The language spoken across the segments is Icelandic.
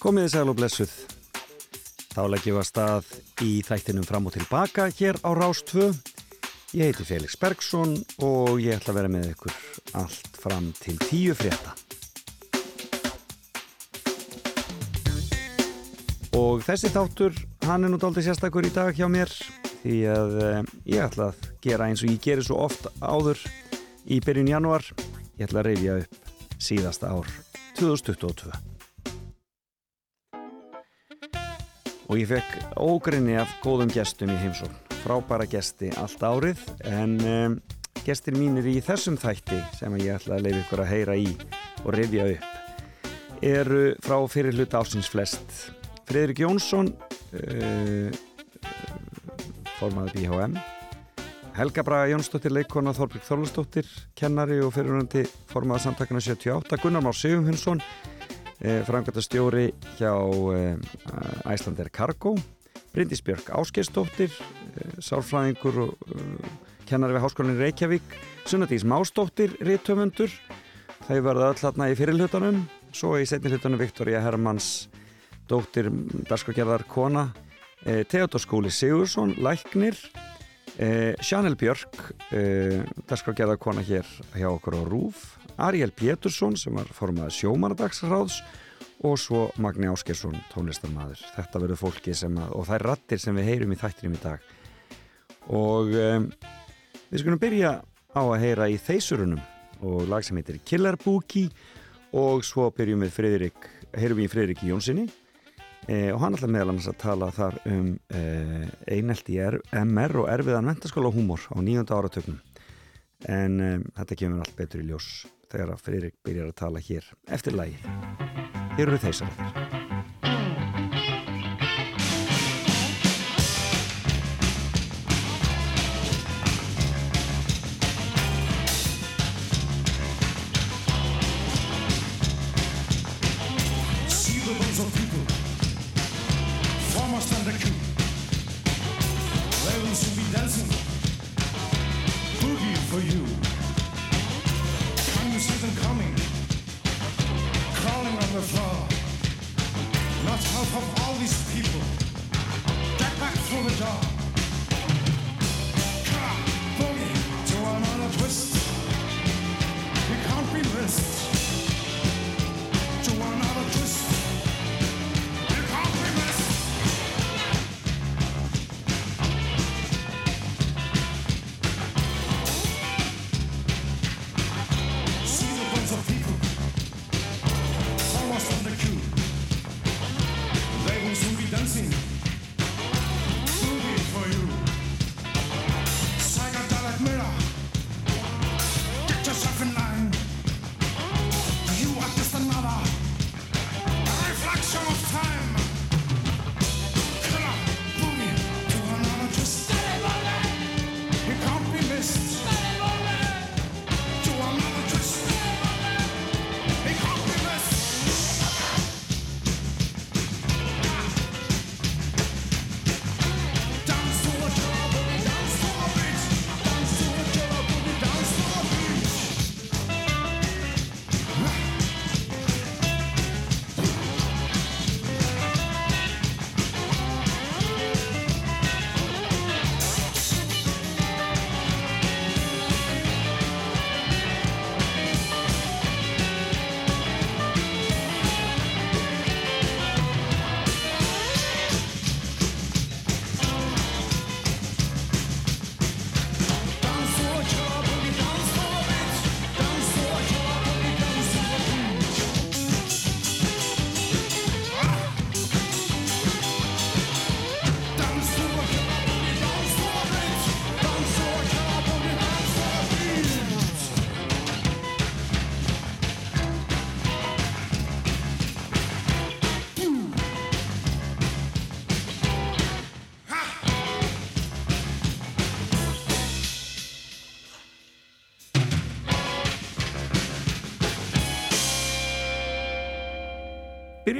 Komiði sæl og blessuð. Þá leggjum við að stað í þættinum fram og tilbaka hér á Rástvö. Ég heiti Felix Bergsson og ég ætla að vera með ykkur allt fram til tíu frétta. Og þessi þáttur, hann er nú doldið sérstakur í dag hjá mér því að eh, ég ætla að gera eins og ég gerir svo oft áður í byrjun januar. Ég ætla að reyfja upp síðasta ár 2022. Og ég fekk ógrinni af góðum gestum í heimsón. Frábæra gesti allt árið en um, gestir mínir í þessum þætti sem ég ætla að leiði ykkur að heyra í og reyfja upp eru frá fyrir hluta ásins flest. Fredrik Jónsson, uh, formaður BHM, Helga Braga Jónsdóttir, leikona Þorbjörg Þorlustóttir, kennari og fyrirhundandi formaður samtakana 78, Gunnar Már Sigurhundsson, eh, frangöndastjóri hjá eh, Æslander Cargo, Bryndis Björk Áskeistóttir, eh, sálfræðingur og eh, kennari við Háskólinni Reykjavík, Sunnadís Mástóttir, Ríðtöfundur, þau verða öll hérna í fyrirlutanum, svo í setni hlutanum Viktoria Hermanns, dóttir Darskogerðar Kona, eh, Theodor Skúli Sigursson, Læknir, Eh, Sjanel Björk eh, dagskrafgerða kona hér hjá okkur á Rúf Ariel Pétursson sem var formað sjómanadagsráðs og svo Magni Áskersson tónlistarmadur þetta verður fólki sem að, og það er rattir sem við heyrum í þættinum í dag. Og eh, við skulum byrja á að heyra í Þeisurunum og lag sem heitir Killer Bookie og svo byrjum við Friðrik, heyrum við í Friðrik Jónssoni Eh, og hann ætla meðal annars að tala þar um eh, einelt í MR og erfiðan mentaskóla og húmor á nýjönda áratöknum en eh, þetta kemur allt betur í ljós þegar að Friðrik byrjar að tala hér eftir lagið. Hér eru þeysar eftir. See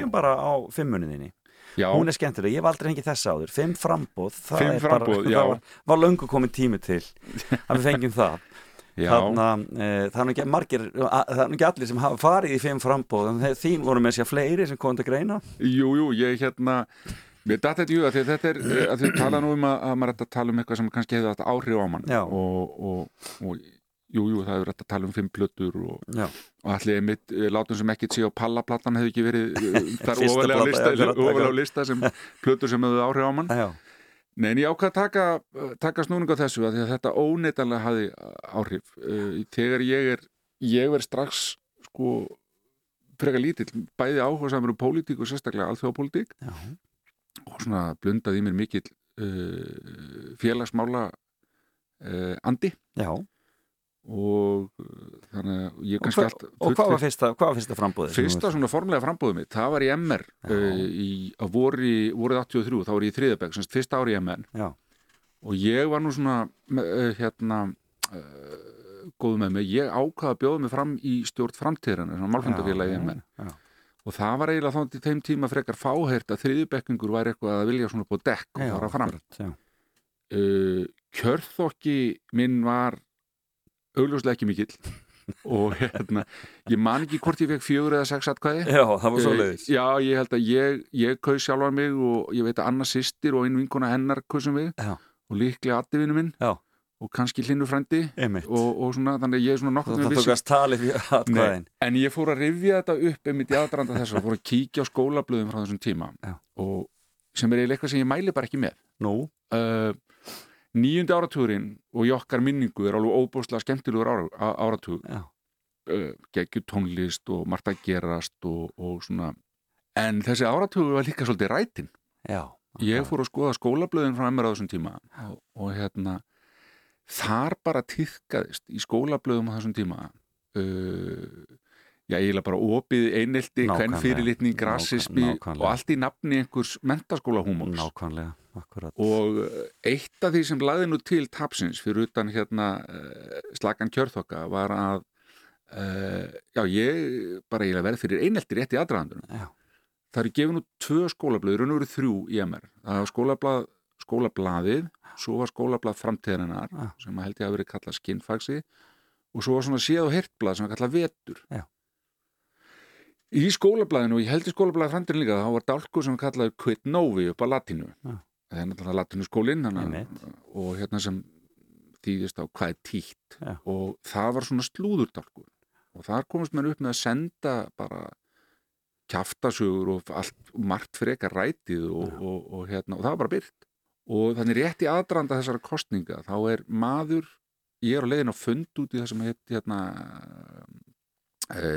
Byrjum bara á fimmuninni. Já, Hún er skemmtileg, ég hef aldrei hengið þessa áður. Fimm frambóð, það Fimm framboð, bara, var, var löngu komin tími til að við fengjum það. Þannig e, það er ekki margir það er ekki allir sem hafa farið í fimm frambóð þín voru með sér fleiri sem komið til greina Jú, jú, ég hérna Mér datt þetta í huga því að þetta er eh, að þið tala nú um að, að maður er að tala um eitthvað sem kannski átt áhrif á mann og, og, og jú, jú, það hefur að tala um fimm plötur og, og allir einmitt eh, látum sem ekkit sé á pallaplattan hefði ekki verið eh, þar ofalega lista, akkurat. lista sem plötur sem hefði áhrif á mann. Já, Nei, en ég ákvað að taka, taka snúning á þessu að þetta óneitanlega hafði áhrif. Þegar ég er ég verð strax sko frekar lítill, bæði áhuga samur um pólitík og sérstaklega alþjóðapólitík já, og svona blundaði mér mikill uh, félagsmála uh, andi. Já. Og uh, þannig að ég kannski allt og hvað var fyrsta, fyrsta frambóðið? Fyrsta svona formulega frambóðið mitt, það var í MR uh, í, á vori, vorið 83, þá var ég í þriðabæk, semst fyrsta ári í MR Já, og ég var nú svona uh, hérna uh, góð með mig, ég ákvaða að bjóða mig fram í stjórn framtíðarinn, svona málfundafélagi í MR já, og það var eiginlega þá til þeim tíma frekar fáhært að þriðjubekkingur væri eitthvað að vilja svona búið dekk og fara fram. uh, kjörþokki minn var augljóslega ekki mikill. Og hérna, ég man ekki hvort ég fekk fjögur eða sex atkvæði. Já, það var svo Eh, leiðis Já, ég held að ég, ég kaus sjálfan mig og ég veit að Anna sýstir og einu vinkona hennar kausum við. Já. og líklega addivinu minn. Já. og kannski hlinnu Einmitt, og, og svona, þannig að ég er svona nokkuð það vissi tókast talið fyrir atkvæðin. En ég fór að rifja þetta upp einmitt í aðdraranda þess að fór að kíkja á skólablöðum frá þessum tíma. Já. og sem er eitthvað sem ég mæli bara ekki með. Nú, uh, nýjundi áratugurinn og í okkar minningu er alveg óbúslega skemmtilegur ára, á- áratug já, uh, geggjur tónlist og margt að gerast og, og svona. En þessi áratugur var líka svolítið rætin. Já ég fór að skoða skólablöðin frá MR á þessum tíma og, og hérna þar bara týðkaðist í skólablöðum á þessum tíma. Uh, já, eiginlega bara opið Nákvæmlega. hvern fyrirlitning, rassismi og allt í nafni einhvers mentaskóla húmóns Nákvæmlega, akkurat. Og uh, eitt af því sem laði nú til tapsins fyrir utan hérna uh, slagan kjörþokka var að uh, já, ég bara eiginlega verð fyrir einelti rétt í aðdraðandunum Já, það eru gefin út tvö skólablöð, raun og veru þrjú í MR það var skólablað, skólablaðið svo var skólablað framtíðarinnar sem held ég að verið kallað skinnfaxi og svo var svona séð og hirtblað sem var kallað vetur. Já. í skólablaðinu og ég held í skólablaðið framtíðin líka þá var dálkur sem var kallað quit novi upp á latínu. Já. Það er náttúrulega latínuskólin Einmitt. og hérna sem þýðist á hvað er títt Já. og það var svona slúðurdálkur og þar komast mér upp með að senda bara kjaftasögur og allt margt frekar rætið og, og, og, hérna, og það var bara byrt og þannig rétt í aðdraanda þessara kostninga þá er maður ég er á leiðin á fund út í það sem heit hérna e,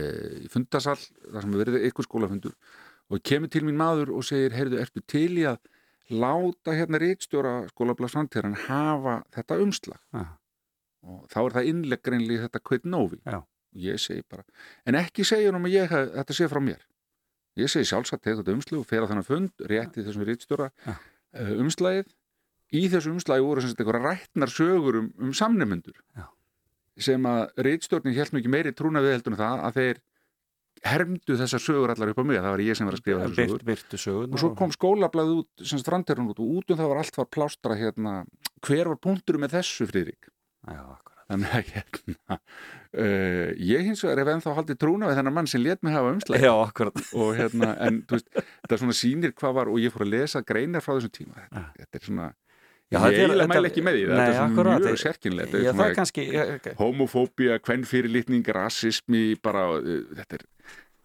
í fundasal þar sem verið eitthvað skólafundur og kemur til mín maður og segir heyrðu, ertu til í að láta hérna reitstjóra skólablaðs framtíðan hafa þetta umslag. Já. og þá er það innleggreinlega þetta Já. og ég segi bara en ekki segja um að ég þetta sé frá mér. Ég segi sjálfsagt tegð þetta umslag og fer á þennan fund rétt í þessum reitstjóra Já. uh, umslagið. Í þessu umslagi voru sem sagt einhverja rættnar sögur um, um samnefnendur sem að reitstjórnin held nú ekki meiri trúna við heldur en það að þeir hermdu þessar sögur allar upp á mig það var ég sem var að skrifa þessar sögur. byrtu sögur og svo kom skólablaðið út, semst framterun út og út um það var allt var plástra hérna. Hver var punkturum með þessu akkurat. Þannig að hérna uh, ég hins vegar ef ennþá haldið trúna við þennan mann sem let mig hafa umslæg og hérna, en veist, þetta svona sýnir hvað var og ég fór að lesa greinar frá þessum tíma. Þetta, þetta er svona, Já, ég þetta er- eiginlega þetta- mæla ekki með því þetta Nei, er svona akkurat. mjög sérkynlega Já, það er kannski ég- homofóbía, kvennfyrirlitning, rassismi bara, uh, þetta er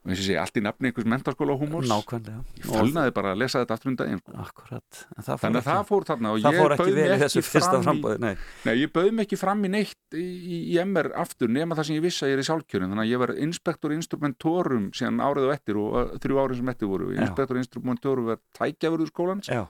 eins og sé, allt í nafni einhvers mentarskóla húmors. Nákvæmlega. Ég fölnaði bara að lesa þetta aftur um daginn sko. Akkurat. Þannig að ekki- það fór þarna og ég fór ekki bauð vel mig ekki fram frambóði Nei, nei, ég bauð mig ekki fram í neitt í, í, í MR aftur nema það sem ég vissi að ég er í sjálfkjörun þannig að ég var inspektor instrumentorum síðan árið og eftir og þrjú árið sem eftir voru. Inspektor instrumentorum var tækjafurður skólans. Já,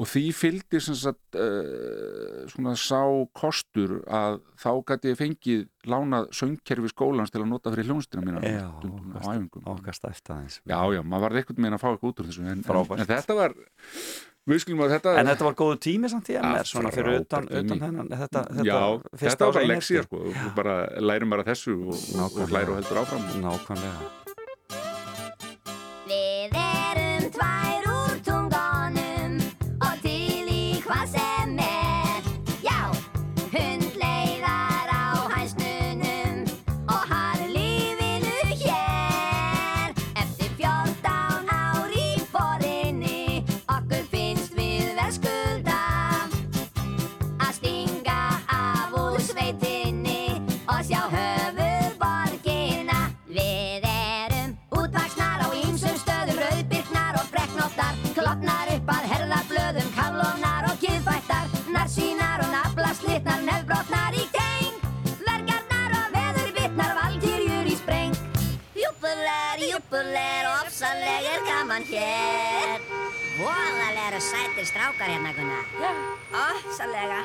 og því fylgdi sem sagt, uh, svona sá kostur að þá gæti ég fengið lánað söngkerfi skólans til að nota fyrir hljónstina mína Já, stundum á æfingum. okkar stæft aðeins. Já, já, maður var eitthvað með að fá eitthvað út úr þessu en, en, en þetta var þetta En þetta var góðu tími samt í MR svona fyrir utan, utan hennan þetta, þetta, Já, þetta var bara einelti. sko, þú bara lærum bara þessu og, og, læru og heldur áfram. Nákvæmlega Ofsalega er gaman hér. Voðalega eru sætir strákar hérna, Gunnar. Já. Ofsalega.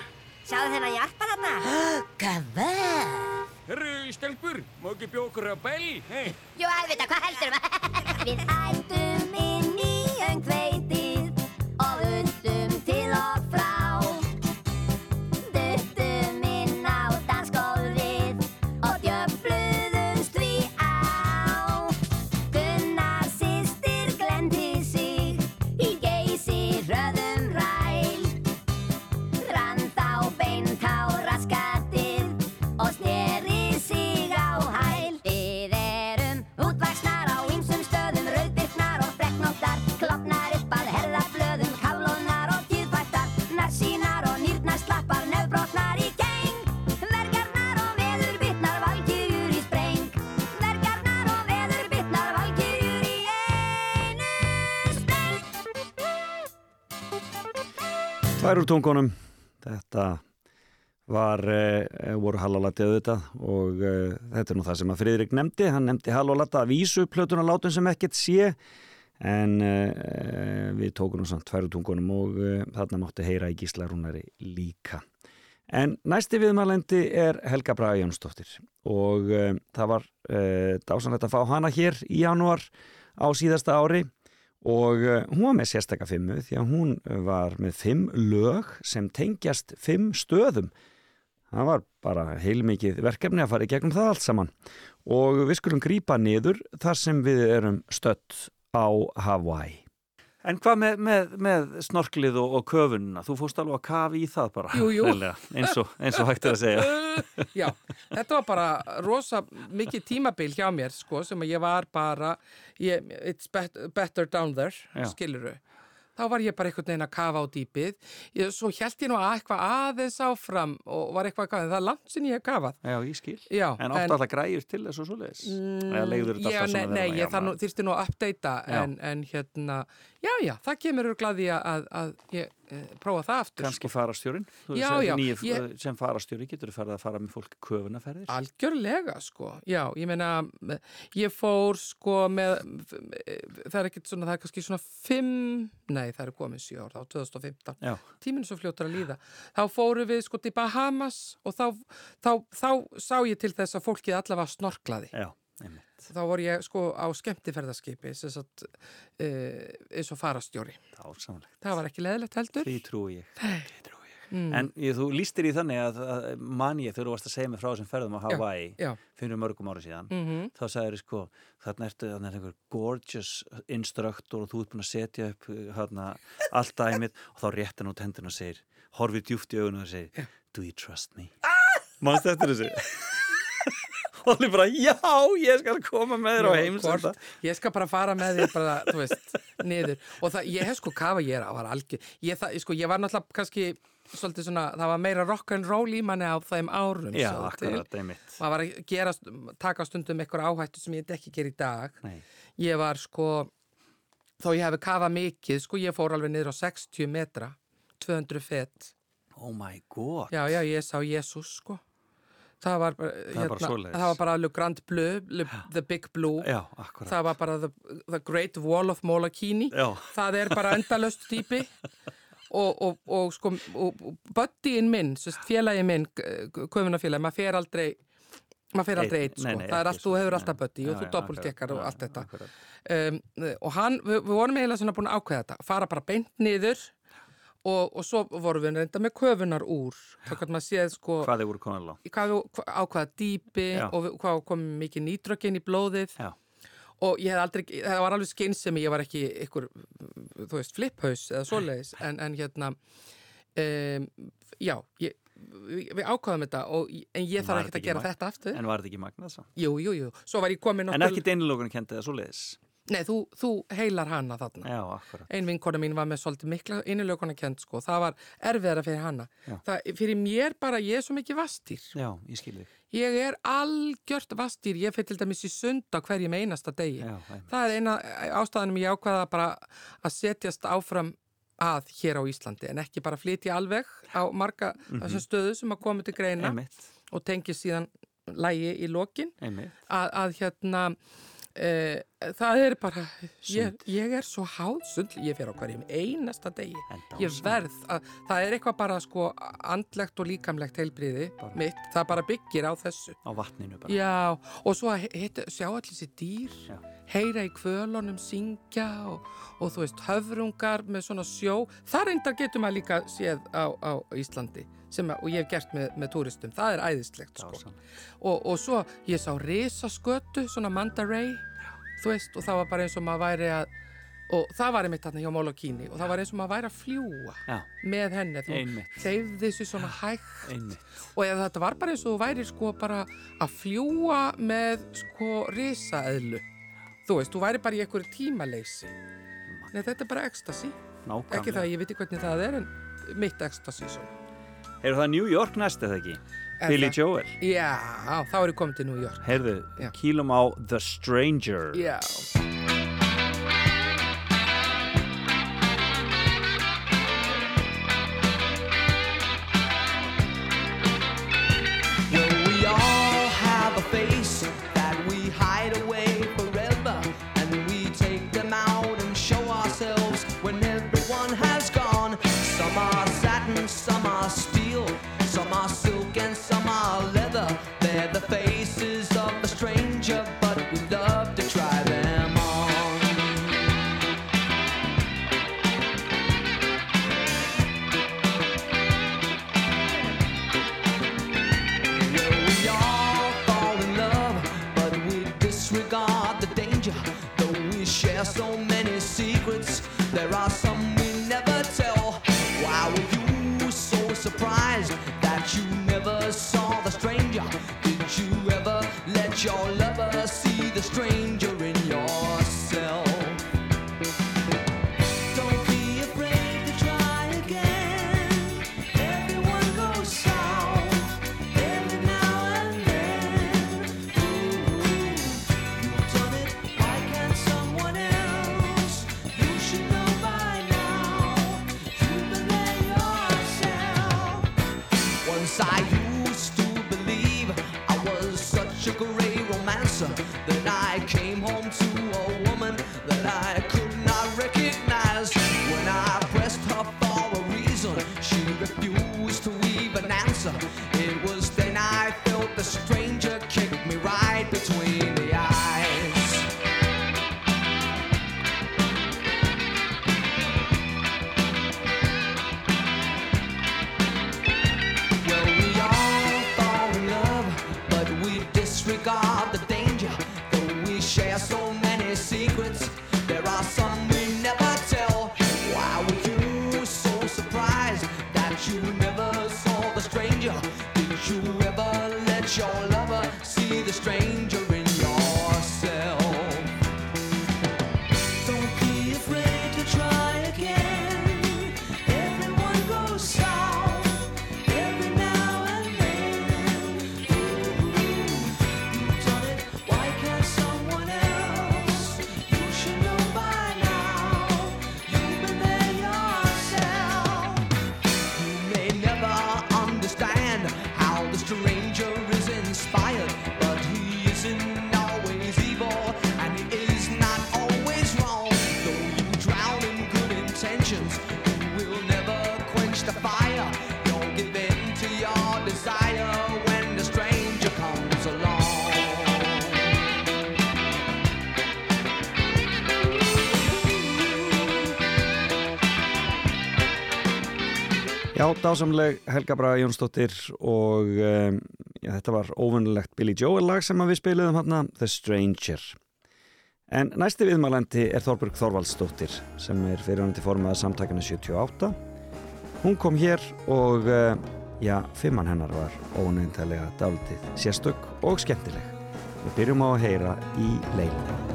Sjáðu þennan hjarpa þarna? Gafar Herru, stelpur, má ekki bjóða okkur að bæl? Hei, Jú, auðvitað, hvað heldur Við ættum í Tvær úr tungunum, þetta var, uh, voru Hallolati auðvitað og uh, þetta er nú það sem að Friðrik nefndi, hann nefndi Hallolata að vísu plötunalátum sem ekkert sé en uh, við tókum nú samt tvær úr tungunum og uh, þarna mátti heyra í Gísla Rúnari líka. En næsti viðmælendi er Helga Braga Jónsdóttir og uh, það var uh, dásanlegt að fá hana hér í janúar á síðasta ári og uh, hún var með sérstaka fimmu því að hún var með fimm lög sem tengjast fimm stöðum. Það var bara heilmikið verkefni að fara í gegnum það allt saman og við skulum grípa niður þar sem við erum stött á Hawaii. En hvað með, með, með snorklið og, og köfununa? Þú fórst alveg að kafi í það bara. Jú, jú. Eins og, eins og hægt er að segja. Já, þetta var bara rosa mikið tímabil hjá mér sko sem að ég var bara ég, it's bet, better down there, Já. skiluru þá var ég bara einhvern veginn að kafa á dýpið ég, svo held ég nú að eitthvað aðeins áfram og var eitthvað að kafa, það er langt sinni ég hef kafað Já, ég skil. Já, En oft alltaf græjur til þess og svoleiðis. Alltaf nei, ég þarf nú, að updata en, en hérna, já, já, það kemur glæði að, að, að ég e, prófa það aftur Kanski farastjórin. Þú Já, já, nýju, ég- Sem farastjóri getur þú farið að fara með fólk köfunaferðir. Algjörlega, sko. Já, ég meina, ég fór, sko, með, það er ekkert svona, það er kannski svona fimm, nei, það er komið sjö ár, þá 2015. Já. Tíminn svo fljótur að líða. Þá fóru við, sko, til Bahamas og þá, þá, þá sá ég til þess að fólkið allavega snorklaði. Já, einmitt. Þá voru ég, sko, á skemmtiferðaskipi, sem sagt, e, eins og farastjóri. Dásamlegt. Það var ekki leðilegt heldur. Því trúi ég. Því trúi ég. En ég, þú lístir í þannig að, að man ég þegar þú varst að segja mig frá þessum ferðum á Hawaii Já, fyrir mörgum ára síðan mhm, þá sagður sko, þarna ertu þarna er einhver gorgeous instructor og þú ert búin að setja upp hérna, allt dæmið og þá réttan út hendina og segir horfið djúft í augunum og segir Do you trust me? Manst eftir þessu? og allir bara, já, ég skal koma með þér á heimsenda. ég skal bara fara með þér bara, þú veist, niður. Og það, ég hef sko kafa ég er á var algjör ég, það, sko, ég var náttúrulega kannski svolítið svona, það var meira rock and roll í manni á þeim árum Já, akkurat, einmitt. Maður var að gera, taka stundum eitthvað áhættu sem ég ekki gera í dag. Nei. ég var sko þó ég hefði kafað mikið, sko ég fór alveg niður á 60 metra 200 fett Oh my god. Já, já, ég sá Jésús sko það var bara, Það er bara það var bara Grand Bleu, Le, The Big Blue. Já, það var bara the, the Great Wall of Molokini. Það er bara endalöst dýpi og, og, og sko buddyinn minn, sérst, félagi minn köfunafélagi, maður fer aldrei maður fer aldrei eitt, sko, nei, nei, það er allt, þú hefur alltaf buddy og þú doppelgekkar og allt þetta. um, og hann, við, við vorum eiginlega svona búin að ákveða þetta, fara bara beint niður og, og svo vorum við reynda með köfunar úr, þá kannski maður séð sko Hvað þið voru lá? í hvað á hvaða dýpi Já. og við, hvað kom mikið nýtrökin í blóðið Já. og ég hef aldrei, það var alveg skynsemi, ég var ekki ykkur, þú veist, fliphaus eða svoleiðis, en, en hérna um, já ég, við, ákvaðum þetta og, en ég þarf þetta að gera ekki þetta aftur En var þetta ekki magnað svo? jú, jú, jú, svo var ég komin En ekki deinilókunni kendið það svo leiðis? Nei, þú, þú heilar hana þarna. Já, akkurat. Ein vinkona mín var með svolítið mikla innilökuna kent sko, það var erfiðara fyrir hana. Það, fyrir mér bara, ég er svo mikið vastýr Já, ég skil þig. Ég er algjört vastýr, ég fyrir til dæmis í sund á hverjum einasta degi. Já, það er eina ástæðanum ég ákvaða bara að setjast áfram að hér á Íslandi en ekki bara flytja alveg á marga þessum stöðu sem að koma til greina Einmitt, og tengi síðan lægi í lokin. Að, að hérna e, það er bara, ég, ég er svo háð sundl, ég fer á hverjum einasta degi. Ég verð, að, það er eitthvað bara sko andlegt og líkamlegt heilbriði mitt, það bara byggir á þessu. á vatninu bara. Já, og svo að he- hitta- sjá allir þessi dýr, Já. heyra í kvölunum, syngja og, og þú veist, höfrungar með svona sjó. Það reyndar getur maður líka séð á, á Íslandi sem, að- og ég hef gert með, með túristum. Það er æðislegt, sko. Dásamlegt. Og, og svo ég sá risaskötu, svona Manda Ray, þú veist, og það var bara eins og maður væri að, og það var einmitt þarna hjá Molokini og það var eins og maður væri að fljúa Já, með henni. Þú hleyfði þessu svona hægt einmitt. og eða þetta var bara eins og þú væri sko bara að fljúa með sko risaeðlu þú veist, þú væri bara í einhverju tímaleysi Nei, þetta er bara ekstasi ekki það að ég veit hvernig það er en mitt ekstasi svona Heyrðu það New York næst eða ekki? Billy? Joel. Já, þá er ég komið til New York Heyrðu, Já. kýlum á The Stranger. Já, summer. Uh, your lover see the stranger dásamleg Helga Braga Jónsdóttir og um, já, þetta var óvinnulegt Billy Joel lag sem við spiliðum hérna, The Stranger. En næsti viðmælandi er Þorberg Þorvaldsdóttir sem er fyrirhandi formaða samtakana 78. Hún kom hér og uh, já, fimmann hennar var óneintalega dálitið sérstök og skemmtileg. Við byrjum á að heyra í leilinu.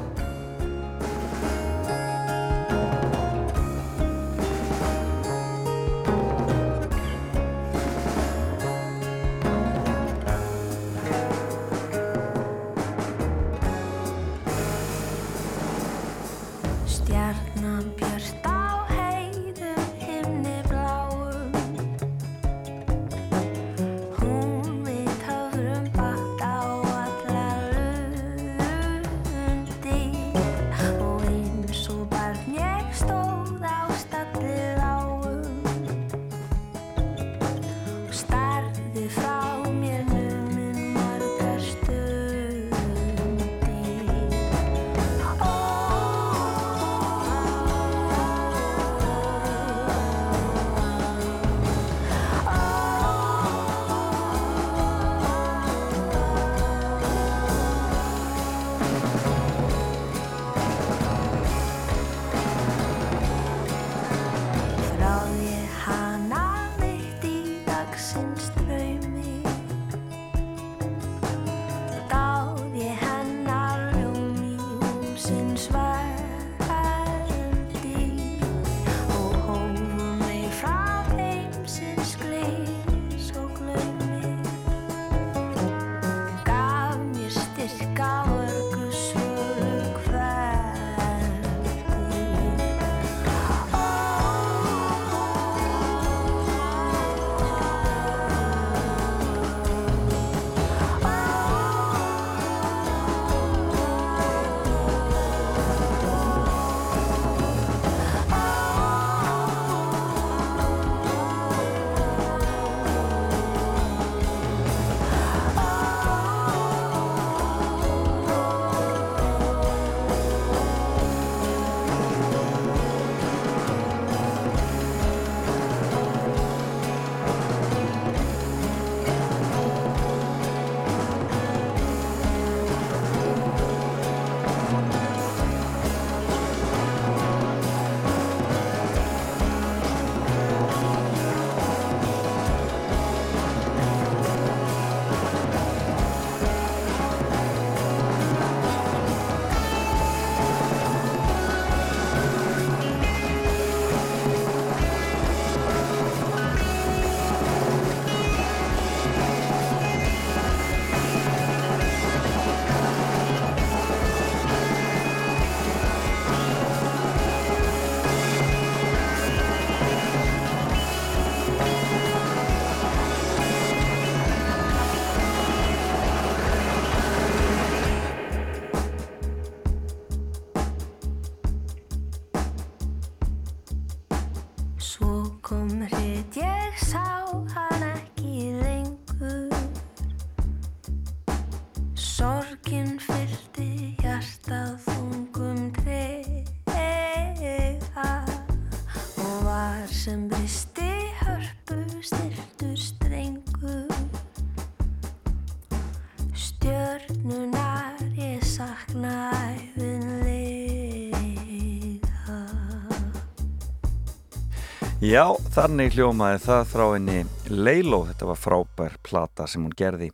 Já, þannig hljómaði það frá henni Leiló, þetta var frábær plata sem hún gerði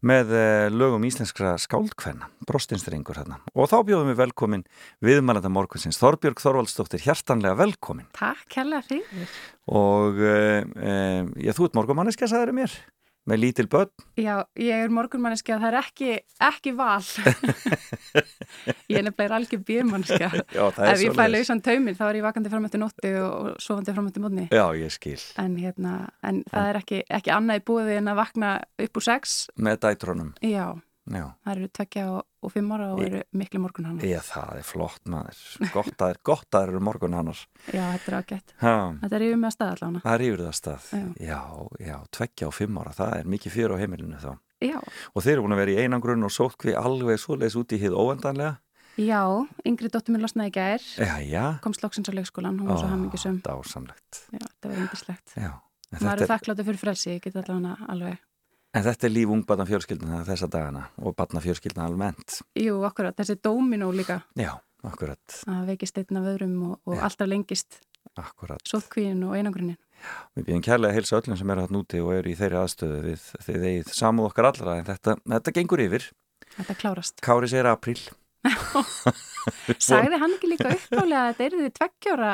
með eh, lögum íslenskra skáldkvenna, brostinstrengur hérna. Og þá bjóðum við velkomin viðmælanda morgunsins, Þorbjörg Þorvaldsdóttir, hjartanlega velkomin. Takk hella fyrir. Og uh, uh, já, þú ert morgumanniska, sagður mér, með lítil börn. Já, ég er morgunmanniski að það er ekki, ekki val. ég er nefnilega algjör er Ef ég fæ lausan tauminn þá er ég vakandi fram eftir nótti og sofandi fram eftir mótni. Já, ég skil. En, hérna, en það er ekki, ekki annað í búið en að vakna upp úr sex. Með dætrónum. Já, Já. það eru tvekja og, og fimm ára og eru miklu morgun hann. Já, það er flott maður. Gott að, gott að það eru morgun hannar. Já, þetta er ágætt. Þetta er yfir með að staða allavega. Það er yfir það stað. Já. Já, já, tveggja og fimm ára, það er mikið fyrir á heimilinu þá. Já, Og þeir eru búin að vera í einangrun og sótkvi alveg svoleiðis út í hið óendanlega. já, yngri dóttur mér losnaði gær, Já, já. komst loksins á leikskólan, hún var svo hammingisum. Dásamlegt. Já, þetta var yndislegt. Já. Maður er þakkláttur fyrir frelsi, ég get allavega alveg. En þetta er líf ungbarna fjölskylduna þessa dagana og barna fjölskylduna almennt. Jú, akkurat, þessi dóminó líka Já, akkurat, að veikist einn af öðrum og, og alltaf lengist akkurat. sótkvíin og einangrunin. Við býðum kærlega að heilsa öllum sem eru hatt núti og eru í þeirri aðstöðu við þeir eigið samúð okkar allra en þetta, þetta gengur yfir. Þetta klárast. Kári segir apríl. Sagði hann ekki líka uppálega að þetta er því tveggjóra?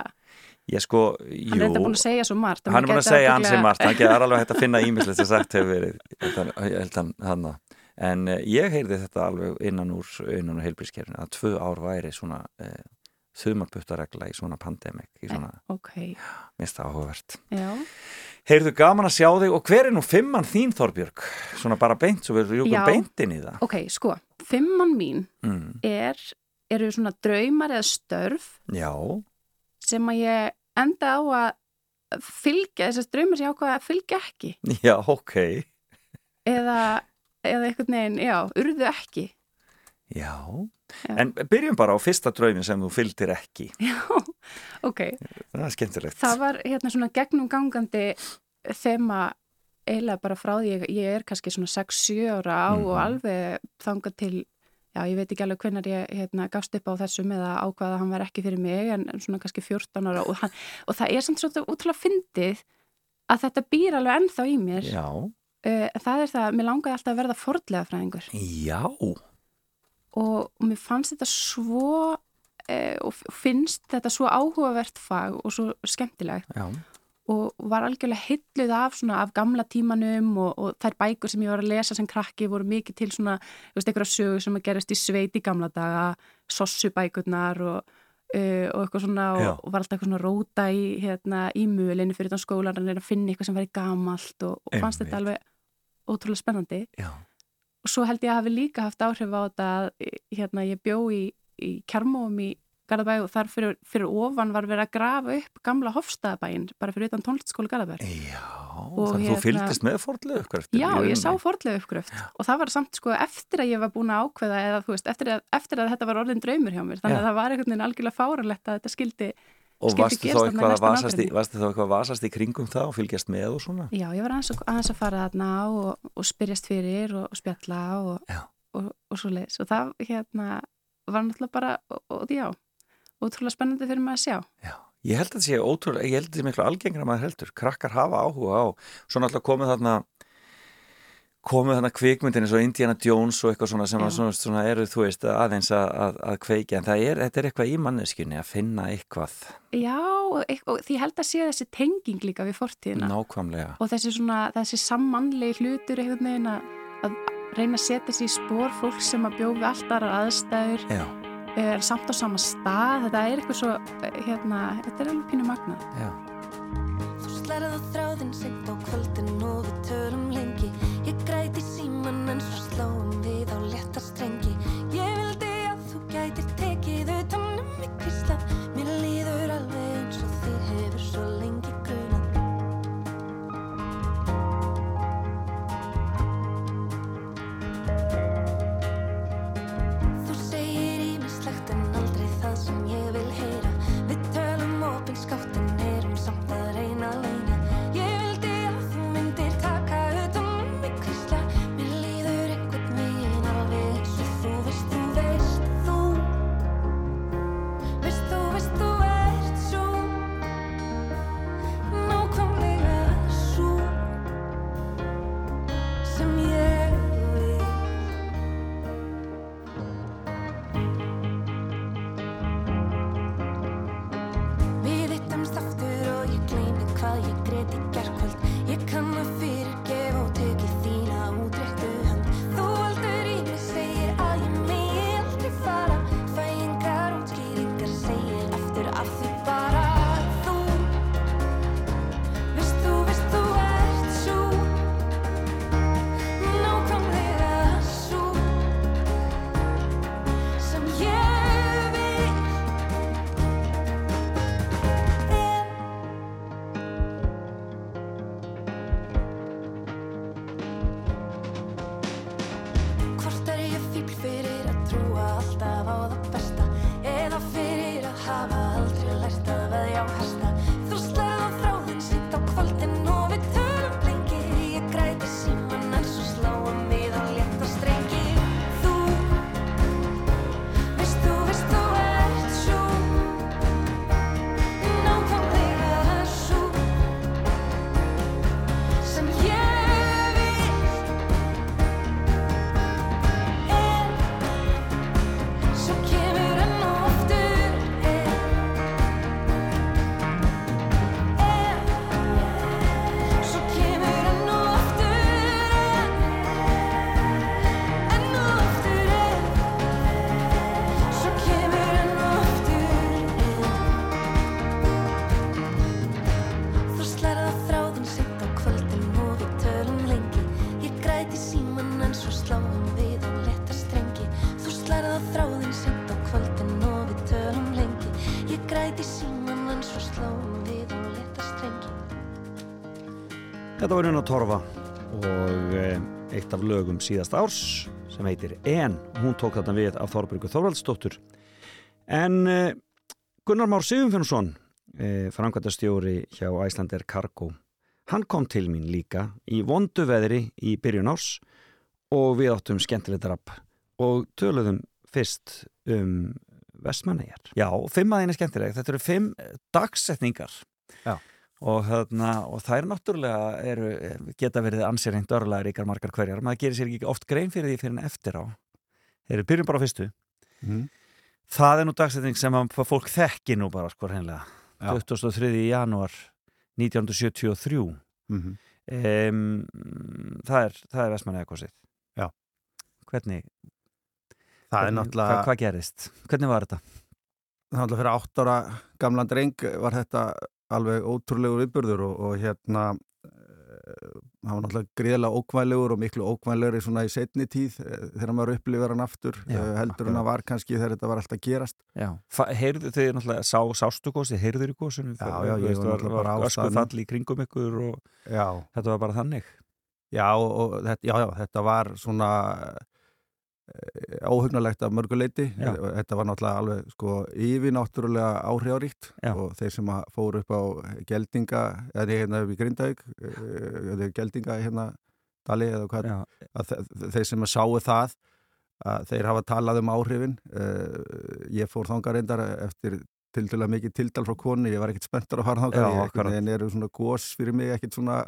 Ég sko, jú. Hann er þetta búin að segja svo margt. hann er búin að segja ansi margt, hann er alveg hægt að finna ímislegt sem sagt hefur verið en eh, ég heyrði þetta alveg innan úr úr heilbrískerfinu að tvö ár væri svona uh, þumarputtaregla í svona pandemik í svona, Ok, mista áhugavert já. Heyrðu gaman að sjá þig og hver er nú fimmann þín Þorbjörg? Svona bara beint, svo rjúkum Já. beintin í það Ok, sko, fimmann mín mm. er, eru svona draumar eða störf Já, sem að ég enda á að fylgja, þessast draumar sem ég ákvaða að fylgja ekki. já, ok Eða, eða einhvern veginn, já, urðu ekki. Já, Já. en byrjum bara á fyrsta draumin sem þú fylgdir ekki Já, ok. Það er skemmtilegt Það var hérna svona gegnum gangandi þema eiginlega bara frá því ég, ég er kannski svona 6-7 ára á og Mhm. alveg þangað til, já ég veit ekki alveg hvenar ég hérna, gafst upp á þessum eða ákvaða að hann var ekki fyrir mig en svona kannski 14 ára og, hann, og það er samt svona útrúlega fyndið að þetta býr alveg ennþá í mér. Já, uh, það er það, mér langaði alltaf að verða fordlega fræðingur já, og, og mér fannst þetta svo uh, og finnst þetta svo áhugavert fag og svo skemmtilegt. Já og var algjörlega hilluð af svona af gamla tímanum og, og þær bækur sem ég var að lesa sem krakki voru mikið til svona, þú veist, einhverja sögur sem að gerast í sveit í gamla daga, sossubækurnar og, uh, og eitthvað svona og, og var alltaf eitthvað svona róta í, hérna, í mölinu fyrir þann skólan að finna eitthvað sem væri gamalt og, fannst þetta alveg ótrúlega spennandi. Já, og svo held ég að hafi líka haft áhrif á þetta að hérna, ég bjó í, í kjarmóum í Garðabæ og þar fyrir, fyrir ofan var verið að grafa upp gamla Hofstaðabæin bara fyrir utan tónlistaskóla Garðabæ já þannig að þú hérna- fylgdist með fordlega uppkvæft Já, ég sá fordlega uppgröft og það var samt sko eftir að ég var búin að ákveða eða þú veist, eftir að, eftir að þetta var orðin draumur hjá mér. Þannig Já. að það var einhvern veginn algjörlega fáralegt að þetta skildi Og varstu þá eitthvað vasast í, kringum það og fylgjast með og svona? Já, ég var aðeins, að- fara þarna og, og spyrjast fyrir og, og spjalla og, og, og svo leiðis og það hérna var náttúrulega bara, og, og já ótrúlega spennandi fyrir maður að sjá. Já, ég held að þetta sé ótrúlega, ég held að þetta sé miklu algengra en maður heldur. Krakkar hafa áhuga á, svona alltaf komið þarna komið þarna kvikmyndin eins og Indiana Jones og eitthvað svona sem að svona, svona eru, þú veist, aðeins að, að, að kveikja, en það er, þetta er eitthvað í manneskjunni að finna eitthvað. Já, og, því held að sé þessi tenging líka við fortíðina. Nákvæmlega. og þessi svona, þessi sammannlegi hlutur einhvern veginn að, reyna að setja sig í spór fólk sem að bjófi allt aðrar aðstæður. Já, er samt á sama stað. Þetta er eitthvað svo, hérna þetta er alveg pínu magnað. Já. Þú slærið á þráðinn seint á kvöldin og við tölum lengi. Ég græti síman en svo Þetta var Una Torfa og eh, eitt af lögum síðast árs sem heitir En. Hún tók þetta við af Þorbjörgu Þorvaldsdóttur. En eh, Gunnar Már Sigurfinnsson, eh, framkvæmtastjóri hjá Æslander Cargo, hann kom til mín líka í vondu veðri í byrjun árs og við áttum skemmtilegt rapp og töluðum fyrst um Vestmannegar. Já, fimm aðeina skemmtileg. Þetta eru fimm dagsetningar Já. Og, þarna, og þær náttúrulega eru, geta verið ansið reynd örlega ríkar margar hverjar. Maður gerir sér ekki oft grein fyrir því fyrir en eftir á. Þeir eru byrjum bara á fyrstu. Mhm. Það er nú dagsetning sem fólk þekki nú bara sko hreinlega. Já. 23. janúar 1973. Mhm. Um, það er, er Vestmannegarkosið. Já. Hvernig, Það er hvernig hvað, hvað gerist? Hvernig var þetta? Það var náttúrulega fyrir átt ára gamlan dreng var þetta alveg ótrúlegu viðburður og, og hérna eh, hann var náttúrulega gríðilega ókvæðlegur og miklu ókvæðlegur svona í setni tíð eh, þegar maður upplifir hann aftur Já, eh, heldur hann að var kannski þegar þetta var alltaf gerast Já, heyrðu þið náttúrulega, sá, sástu gósið, heyrður í gósinu? Já, já, ég var náttúrulega bara á Ösku staðnum. fall í kringum ykkur og Já, þetta var bara þannig. já, og, og þetta, já, já, þetta var svona eh, óhugnalegt af mörguleiti þetta var náttúrulega alveg sko yfir náttúrulega áhrifaríkt og þeir sem að fóru upp á geldinga eða hérna upp í Grindavík eða geldinga hérna Dali eða hvað þeir sem sáu það að þeir hafa talað um áhrifin. Uh, ég fór þangað reyndar eftir til dæla mikið tildal frá konu ég var ekkert spenntur að fara einhvern veginn eru svona gós fyrir mig ekkert svona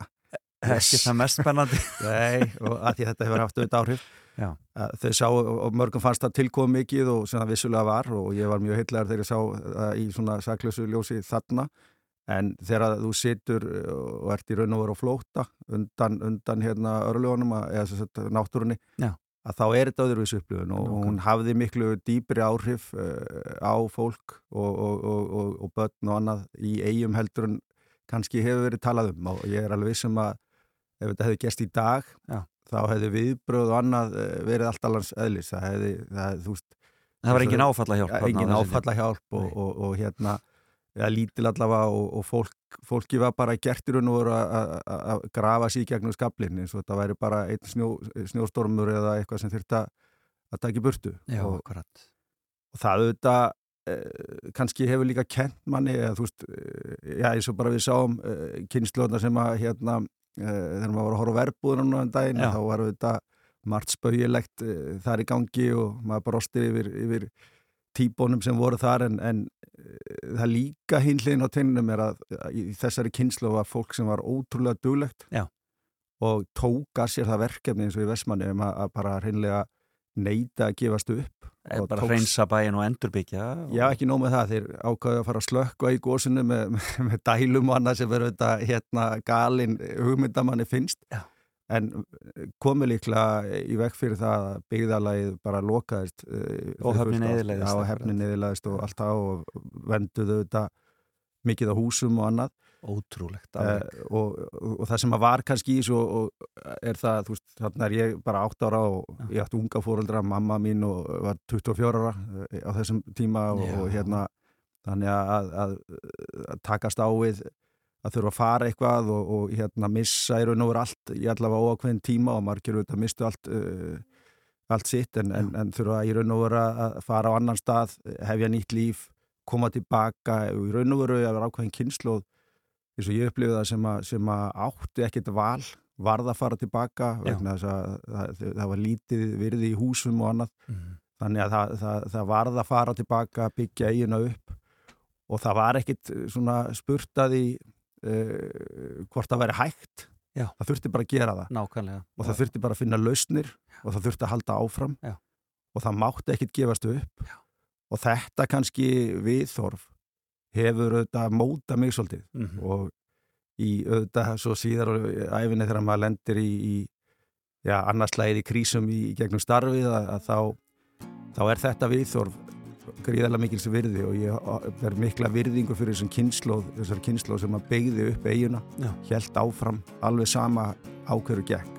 ekki það mest spennandi. Nei, og að því þetta hefur haft auðvitað áhrif Að þau sá og mörgum fannst það tilkom mikið og sem það vissulega var og ég var mjög heillegar þegar ég sá það í svona saklausu ljósi þarna en þegar þú situr og ert í raun og veru á flóta undan, undan hérna örljónum eða náttúrunni Já. að þá er þetta öðruvísu upplifun og Nákvæmlega. hún hafði miklu dýpri áhrif uh, á fólk og, og, og, og, börn og annað í eigum heldur en kannski hefur verið talað um og ég er alveg vissum að ef þetta hefði gerst í dag Já. Þá hefði viðbröð og annað eh, verið allt allans eðlis það hefði, það þú veist Það var engin áfalla hjálp. ja, engin áfalla hjálp og, og, og hérna ja, lítil allavega og, og fólk, fólki var bara gert í raun og voru að grafa sér gegnum skablin eins og þetta væri bara einn snjó, snjóstormur eða eitthvað sem þurfti að taka í burtu Já, og, akkurat. og það auðvitað eh, kannski hefur líka kent manni eða þú veist, eh, já eins og bara við sáum kynnslóðna sem að hérna þegar maður var að horfa verbúðunum um daginn þá var auðvitað margt spauðilegt eh, þar í gangi og maður brostir yfir, yfir tíbónum sem voru þar en, en eh, það líka hinliðin á teininum er að að í þessari kynslu var fólk sem var ótrúlega duglegt Já. og tóka sér það verkefni eins og í Vestmanni um að, að bara hreinlega neita að gefast upp Eh, og Bara tókst- hreinsa bæin og endurbyggja. og- Já, ekki nóg með það, þeir ákvæðu að fara að slökka í gósinu með, með, með dælum og annað sem verður þetta hérna galin hugmyndamanni finnst Já. en komið líklega í vekk fyrir það að byggðalagið bara lokaðist eh, Og eyðilagðist, Já, akkurat. hefnin eðilaðist og allt það og venduðu þetta mikið á húsum og annað Ótrúlegt. uh, alveg. og, og, og það sem að var kannski í svo og er það, þú veist, þannig er ég bara 8 ára og ég átti unga fóreldra mamma mín og var 24 ára eh, á þessum tíma og, og hérna þannig að, að, að, takast á við að þurfa að fara eitthvað og, og hérna missa í raun og veru allt í allavega óákveðin tíma og margir auðvitað mistu allt uh, allt sitt en, en, en þurfa í raun og veru að fara á annan stað hefja nýtt líf koma tilbaka og í raun og veru að vera ákveðin kynnslóð eins og ég upplifið það sem sem að átti ekkert val varð að fara tilbaka vegna þess að það, það var lítið virði í húsum og annað Mhm. þannig að það, það, það varð að fara tilbaka byggja eigina upp og það var ekkit eh, svona spurtaði uh, hvort það væri hægt Já. það þurfti bara að gera það Nákvæmlega. og það þurfti bara að finna lausnir og það þurfti að halda áfram Já. og það mátti ekkit gefast upp Já. og þetta kannski viðþorf hefur auðvitað móta mig svolítið Mhm. og í auðvitað svo síðar og æfinni þegar maður lendir í, í já, annarslæðið í krísum í, í gegnum starfið að, að þá, þá er þetta viðþorf gríðarlega mikils virði og ég er mikla virðingu fyrir þessum kynnslóð, þessar kynnslóð sem að beigði upp eiguna, Já. held áfram alveg sama ákveður gekk.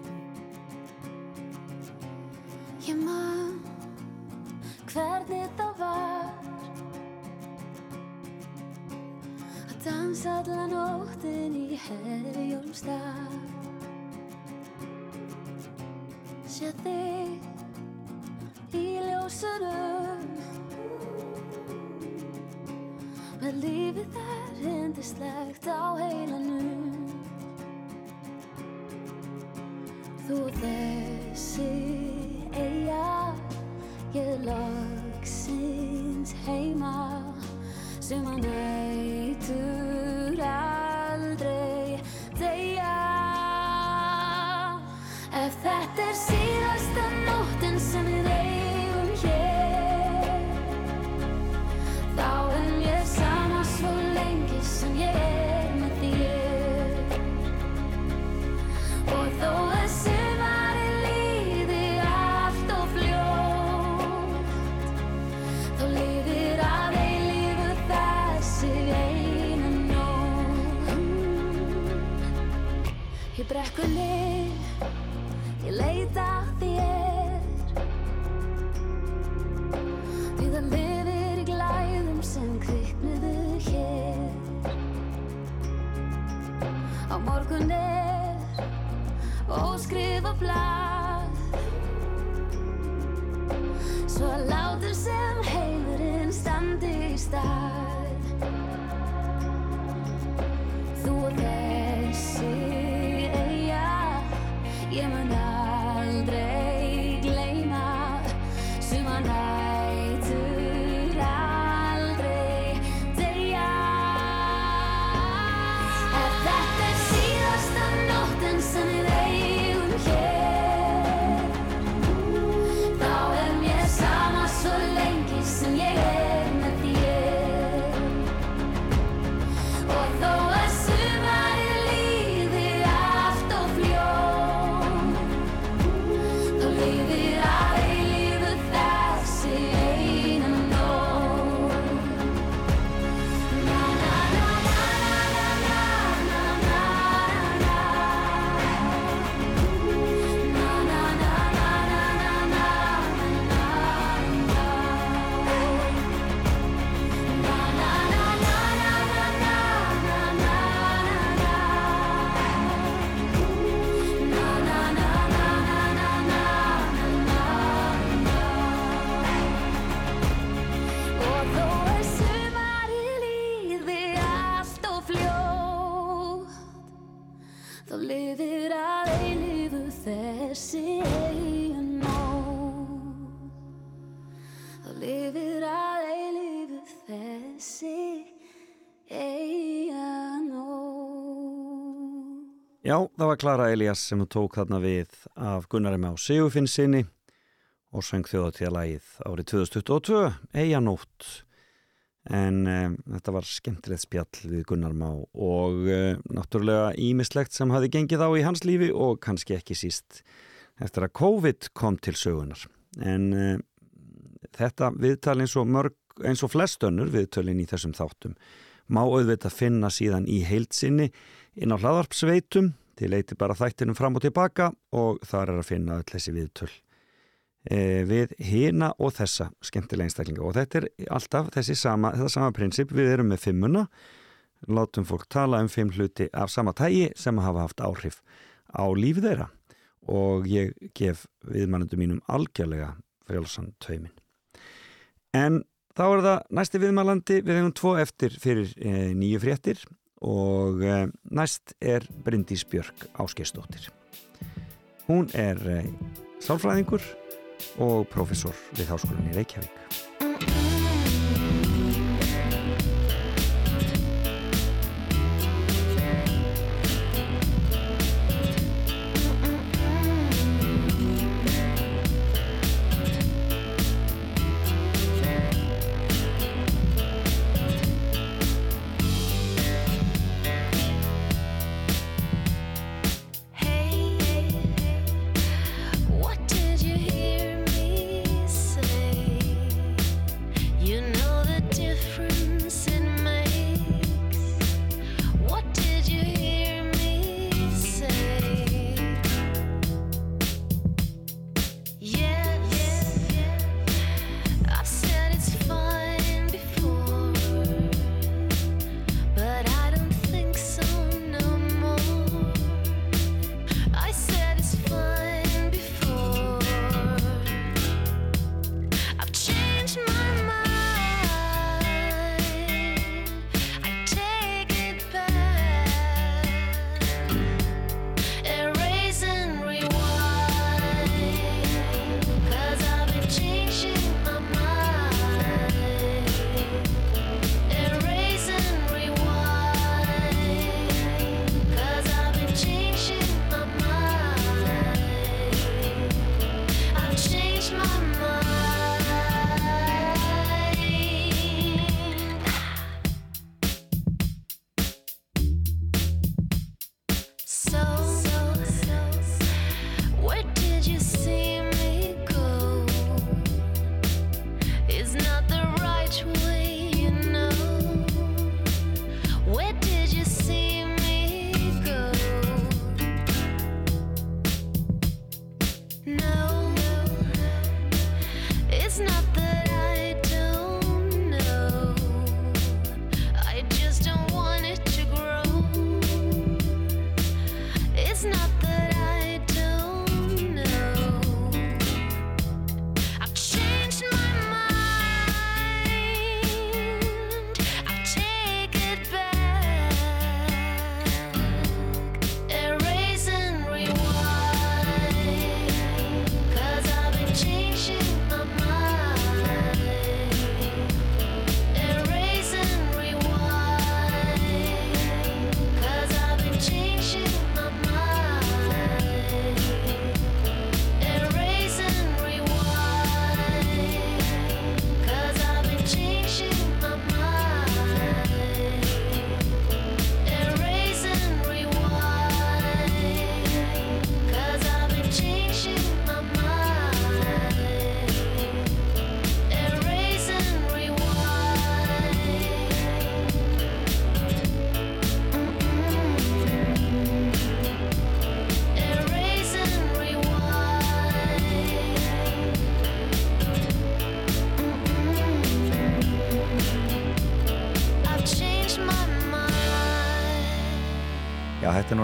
Já, það var Klara Elias sem tók þarna við af Gunnari Má Sigurfinnsinni og söng þjóðatíðalagið árið 2022, Eyjanótt. En um, þetta var skemmtilegt spjall við Gunnar Má og uh, náttúrulega ímislegt sem hafi gengið á í hans lífi og kannski ekki síst eftir að COVID kom til sögunar. En uh, þetta viðtal eins og, mörg, eins og flest önnur viðtölin í þessum þáttum má auðvitað finna síðan í heilsinni inn á hlaðarpsveitum til leiti bara þættinum fram og tilbaka og þar er að finna öll þessi viðtöl. E, við hina og þessa skemmtilega einstaklinga. Og þetta er alltaf þessi sama, sama prinsip, við erum með fimmuna. Látum fólk tala um fimm hluti af sama tægi sem hafa haft áhrif á lífið þeirra. Og ég gef viðmannendum mínum algjörlega frjálsan taumin en þá er það næsti viðmælandi, við hefum tvo eftir fyrir e, nýju fréttir og e, næst er Bryndís Björk Ásgeistóttir. Hún er e, sálfræðingur og professor við Háskólinni í Reykjavík.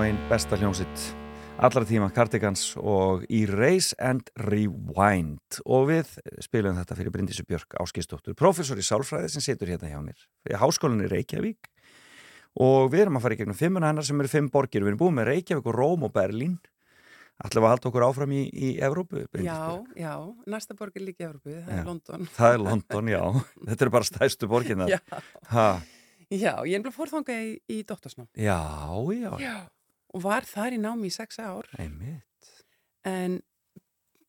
Einn besta hljómsitt allra tíma, Cardigans og Erase and Rewind og við spilum þetta fyrir Bryndísu Björk Áskistóttur, professor í sálfræði sem situr hérna hjá mér, í háskólinni Reykjavík og við erum að fara í gegnum fimmuna hennar sem eru fimm borgir, við erum búin með Reykjavík og Róm og Berlín ætlum að halda okkur áfram í, í Evrópu Já, já, næsta borg er líka í Evropu, það Já. er London. Það er London, já, þetta eru bara stæstu borginnar Já. ha, Já, ég er bara fór þangað í, í doktorsnám. Já, já, Já. Og var þar í námi í sex ár. einmitt En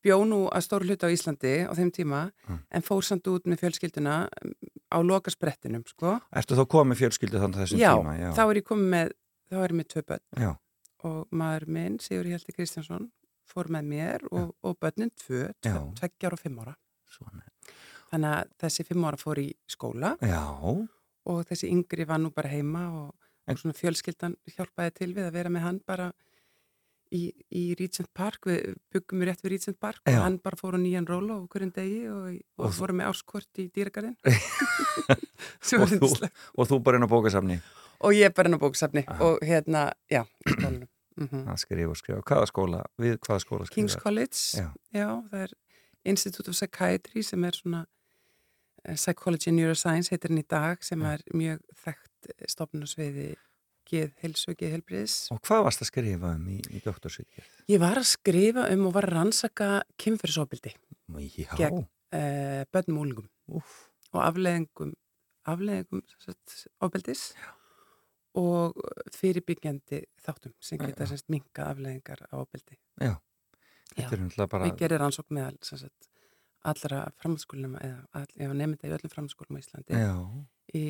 bjó nú að stóru hluta á Íslandi á þeim tíma, Mm. en fór samt út með fjölskylduna um, á loka sprettinum, sko. Ertu þá komið fjölskyldu þannig þessum já, tíma? þá er ég komið með, þá er ég með tvö börn. Já. Og maður minn, Sigur Hjalti Kristjánsson, fór með mér og, og börnin tvö, Já. tvö tveggjar og fimm ára. Svona. Þannig að þessi fimm ára fór í skóla Já, og þessi yngri var nú bara heima og En- svona fjölskyldan hjálpaði til við að vera með hann bara í, í Regent Park, við byggum við rétt við Regent Park Já. og hann bara fór á nýjan róla á hverjum degi og, og, Og fórum með árskort í dýragarðin og þú, og þú bara inn á bókasafni og ég bara inn á bóksafni Aha. og hérna, já, mm að skrifa og skrifa. Hvaða skóla? Við hvaða skóla skrifa? King's College Já. já, það er Institute of Psychiatry sem er svona Psychology and Neuroscience heitir hann í dag sem er mjög þekkt stofnusviði geð heilsu, geð heilbriðis. Og hvað varst að skrifa um í, í doktorsvíkjað? Ég var að skrifa um og var að rannsaka kynferðisofbildi Já. gegn uh, börnum og úlingum og afleðingum, afleðingum ofbildis og fyrirbyggjandi þáttum sem geta já. semst minka afleðingar á ofbildi. Já. Þetta er náttúrulega bara... Við gerum rannsókn með all, sagt, allra framhaldsskólum eða nefnda í öllum framhaldsskólum á Íslandi. Í,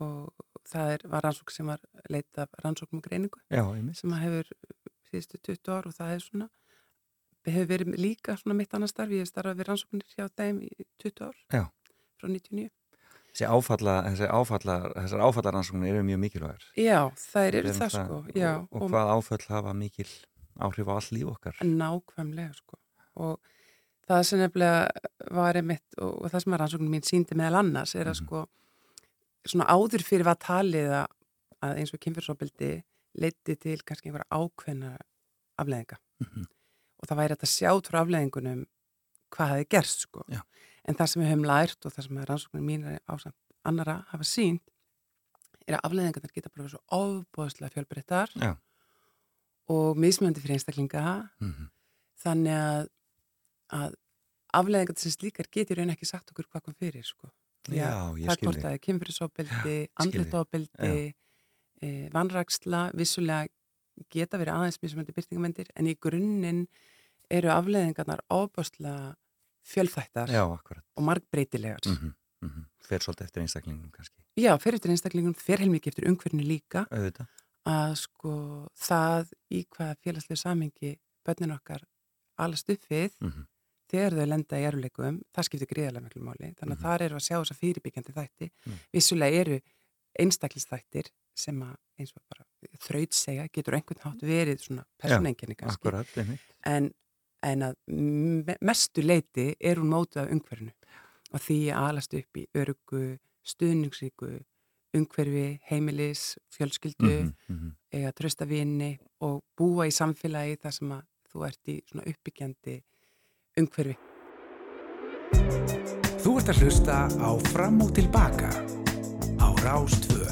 og það er, var rannsókn sem var leita af rannsóknum og greiningu Já, sem hefur síðustu 20 ár og það er svona hefur verið líka svona mitt annar starf. Ég hef starfað við rannsóknir hjá þeim í 20 ár Já. frá 99 Þessi áfalla, þessi áfalla, þessar áfallaransóknir eru mjög mikilvægar. Já, þær eru það sko. já, og, og hvað áföll hafa mikil áhrif á all líf okkar. Nákvæmlega sko. Og það sem nefnilega var einmitt og, og það sem að rannsóknum mín síndi meðal annars er að Mhm. sko svona áður fyrir var talið að, eins og kynfyrsopildi leiti til kannski einhverja ákveðna afleðinga Mhm. og það væri hægt að sjá frá afleðingunum hvað hefði gerst sko Já. en það sem við höfum lært og það sem að rannsóknum mín er ásamt annara hafa sínt er að afleðingarnar geta bara svo ofbóðslega fjölbreyttar og mismjöndi fyrir einstaklinga Mhm. þannig að, að afleðingar sem slíkar getur einu ekki sagt okkur hvað kom fyrir sko. Já, ég skilji. Það er hvort að það er kynfyrirsofbildi, andletofbildi, e, eh, vanraksla, vissulega geta verið aðeins mjög sem þetta er byrtingamendir en í grunninn eru afleðingarnar ábásla fjölþættar Já, og margbreytilegar. Mm -hmm, mm -hmm. Fer svolítið eftir einstaklingunum kannski. Já, fer eftir einstaklingunum, fer heilmikið eftir umhverfinu líka. Auðvitað. Að sko það í hvað félagslegu samengi börnin okkar alast upp við mm -hmm þegar þau lenda í eruleikum, það skiptir gríðarlega miklu máli, þannig að þar eru að sjá þess að fyrirbyggjandi þætti, Mm. vissulega eru einstaklisþættir sem að eins og bara þraut segja, getur einhvern hátt verið svona personenginni kannski, Akkurat, en, en að me- mestu leiti er hún mótuð af umhverfinu og því að alast upp í örugu, stuðningsríku umhverfi, heimilis, fjölskyldu Mhm, mhm. eiga trösta vini og búa í samfélagi þar sem að þú ert í svona uppbyggjandi umhverfi. Þú ert að hlusta á Fram og Tilbaka á Rástvö.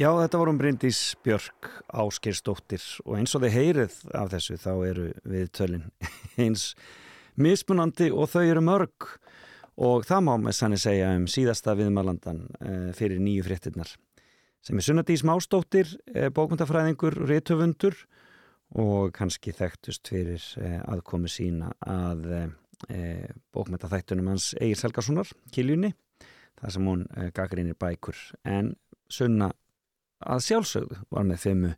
Já, þetta vorum Bryndís Björk Áskirsdóttir og eins og þið heyrið af þessu þá eru við tölin eins mismunandi og þau eru mörg og það má með sannig segja um síðasta viðmælandan uh, fyrir nýju fréttinnar sem er Sunnadís Másdóttir, uh, bókmyndafræðingur, rithöfundur og kannski þekktust fyrir uh, aðkomi sína að uh, bókmyndaþættunum hans Egil Helgasonar, Kiljunni, þar sem hún gaggrínir bækur en Sunna að sjálfsögðu var með fimmu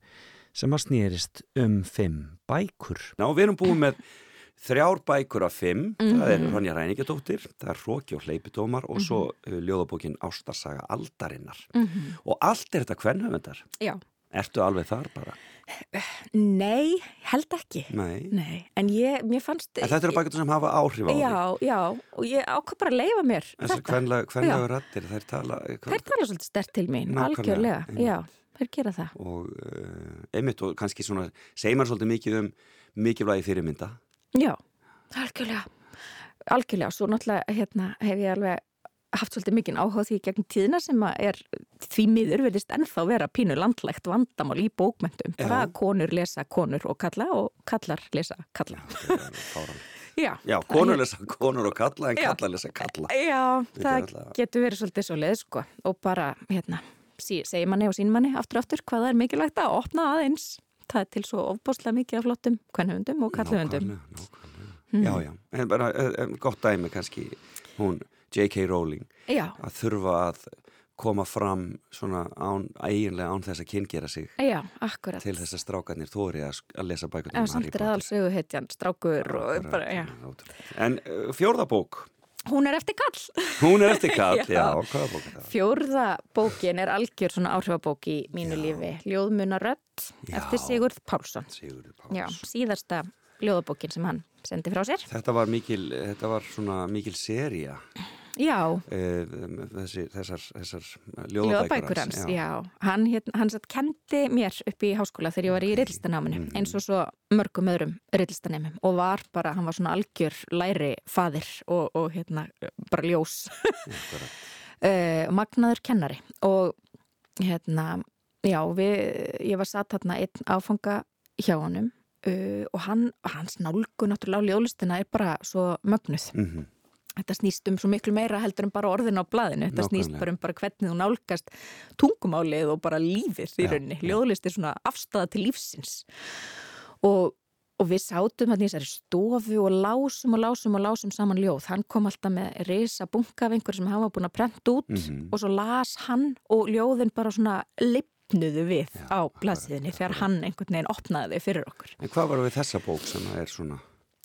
sem að snýrist um fimm bækur. Ná, við erum búin með þrjár bækur af fimm, það er Mhm. Ronja Ræningadóttir, það er Róki og Hleypitómar og svo uh, ljóðabókin Ástarsaga Aldarinnar. Mhm. Og allt er þetta kvennhöfundar. Já. Ertu alveg þar bara? Nei, held ekki. Nei. Nei, en ég, mér fannst... En þetta eru bækur sem hafa áhrif á þig. Já, já, og ég ákvað bara að leifa mér Þessar Já. rattir, þær tala... Þeir tala svolítið stert til mín, algjörlega. einmitt. Já, þeir gera það. Og uh, einmitt og kannski svona, segir maður svolítið mikið um mikilvægi fyrirmynda. Já, algjörlega. Algjörlega, svo náttúrulega hérna, hef ég alveg haft svolítið mikinn áhuga því gegn tíðina sem er því miður verðist ennþá vera pínu landlægt vandamál í bókmentum. Já. Bara að konur lesa konur og kalla og kallar lesa kalla. Já, Já, konur lesa konur og kalla en kalla lesa kalla. Já, það getur verið svolítið svo leið sko og bara, hérna, sí, segir manni og sín manni aftur aftur hvað það er mikilvægt að opna aðeins. Það er til svo ofbóðslega mikið af flottum kvennhundum og kallhundum. Já, já, en bara eh, eh, gott dæmi kannski hún J.K. Rowling Já. að þurfa að koma fram svona án, eiginlega án þess að kynngera sig Já, til þess að strákarnir þóri að, að lesa bækurnar Já, um Harry er aðal sögu heitjan, strákur og bara, já. En uh, fjórða bók, Hún er eftir kall. hún er eftir kall, já, Já. hvaða bók er það? Fjórða bókin er algjör svona áhrifabók í mínu lífi. Ljóðmuna rött eftir Sigurð Pálsson. Sigurð Pálsson. Já, síðasta ljóðabókin sem hann sendi frá sér. Þetta var mikil, þetta var svona mikil seria Já. eh, þessi, þessar, þessar Ljóðabækur hans, já. Hann, hérna, hann satt kendi mér upp í háskóla þegar ég var í okay. eins og svo mörgum öðrum rillistanemum og var bara, hann var svona algjör læri faðir og, og hérna bara ljós uh, magnaður kennari og hérna, já, við, ég var satt hérna einn áfanga hjá honum uh, og hann, hans nálgu náttúrulega á ljóðlistina er bara svo mögnuð. Mhm. Þetta snýst um svo miklu meira heldur en bara orðin á blaðinu. Þetta snýst Nákvæmlega. bara um bara hvernig þú nálgast tungumálið og bara lífið í rauninni. Ljóðlist er svona afstæða til lífsins. Og, og við sátum hann í þessari stofu og lásum og lásum og lásum saman ljóð. Hann kom alltaf með risa bunga af einhver sem hann var búin að prenta út Mhm. og svo las hann og ljóðin bara svona lipnuðu við á blaðsíðinni þegar hann einhvern veginn opnaði þau fyrir okkur. En hvað var við þessa bók sem er svona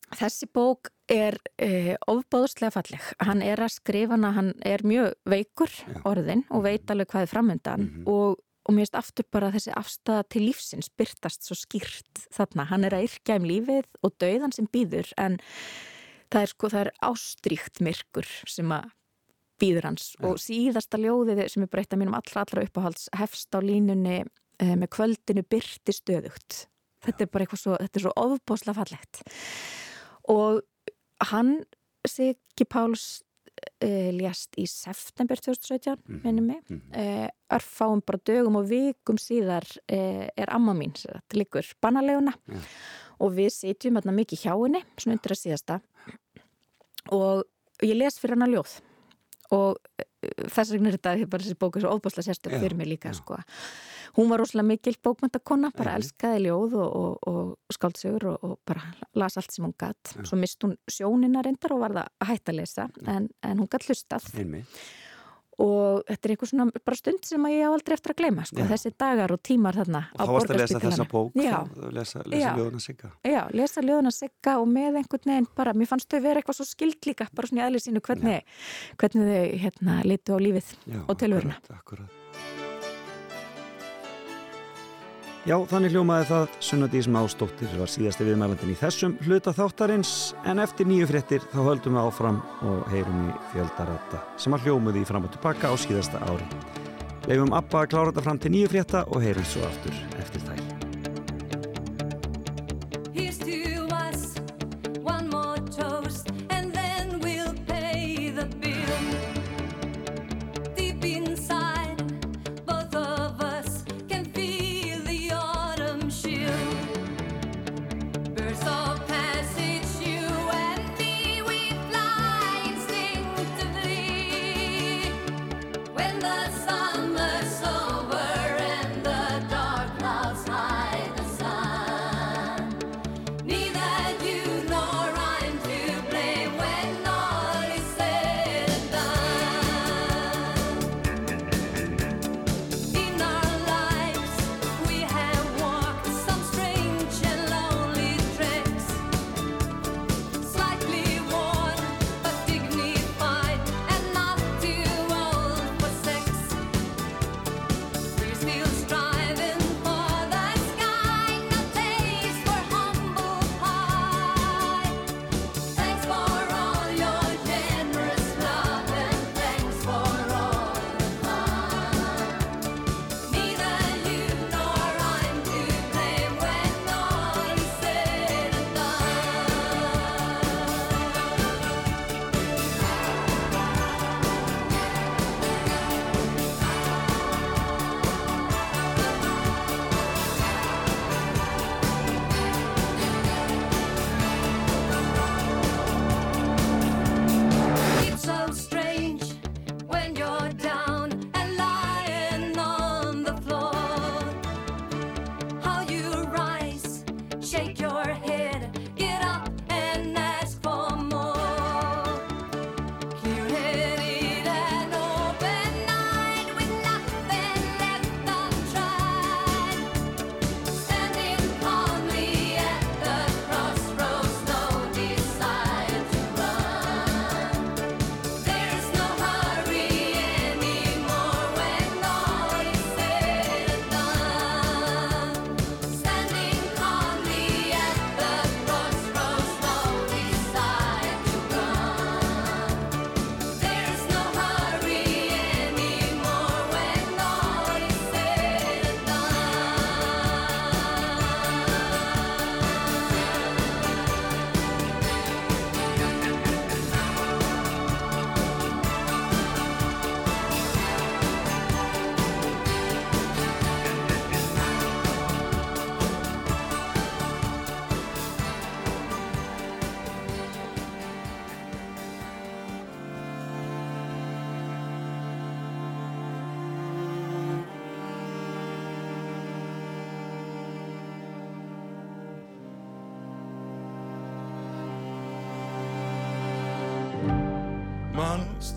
Þessi bók er uh, ofbáðslega falleg. Hann er að skrifa hana, hann er mjög veikur orðin og veit alveg hvað er framöndan og, og mér finnst aftur bara þessi afstæða til lífsins byrtast svo skýrt þarna. Hann er að yrkja um lífið og dauðan sem býður en það er sko, það er ástríkt myrkur sem að býður hans. Og síðasta ljóðið sem er breytt að mínum allra allra uppáhalds hefst á línunni uh, með kvöldinu byrti stöðugt. Þetta er bara eitthvað svo, þetta er svo ofbóðslega fallegt. Og hann Siggi Páls uh, lést í september 2017 minnum mig. uh, örfáum bara dögum og vikum síðar uh, er amma mín þetta líkur bannaleguna og við sitjum hérna mikið hjá henni svona undir að síðasta. Og ég les fyrir hana ljóð og uh, þess vegna er þetta bara þessi bók svo óbúslega sérstök fyrir mig líka sko. hún var rosalega mikil bókmyndakonna bara elskaði ljóð og, og, og skáldsögur og, og bara las allt sem hún gatt svo mist hún sjónina reyndar og var það að hætta að lesa en, en hún gatt hlustað. Einmitt og þetta er eitthvað svona bara stund sem að ég á aldrei eftir að gleyma sko. Þessi dagar og tímar þarna Og þá varst að lesa þessa bók Já. lesa, lesa Já. ljóðuna sigga Já, lesa ljóðuna sigga og með einhvern veginn bara, mér fannst þau vera eitthvað svo skild líka bara svona í aðlið sínu hvernig, hvernig þau hérna litu á lífið Já, og tilveruna. akkurat, akkurat. Já, þannig hljómaði það Sunnadís Másdóttir var síðasti viðmælandin í þessum hluta þáttarins en eftir nýju fréttir þá höldum við áfram og heyrum í fjöldarata sem að hljómuði fram og tilbaka á síðasta ári. Leifum Abba að klára þetta fram til nýju frétta og heyrum svo aftur eftir þær.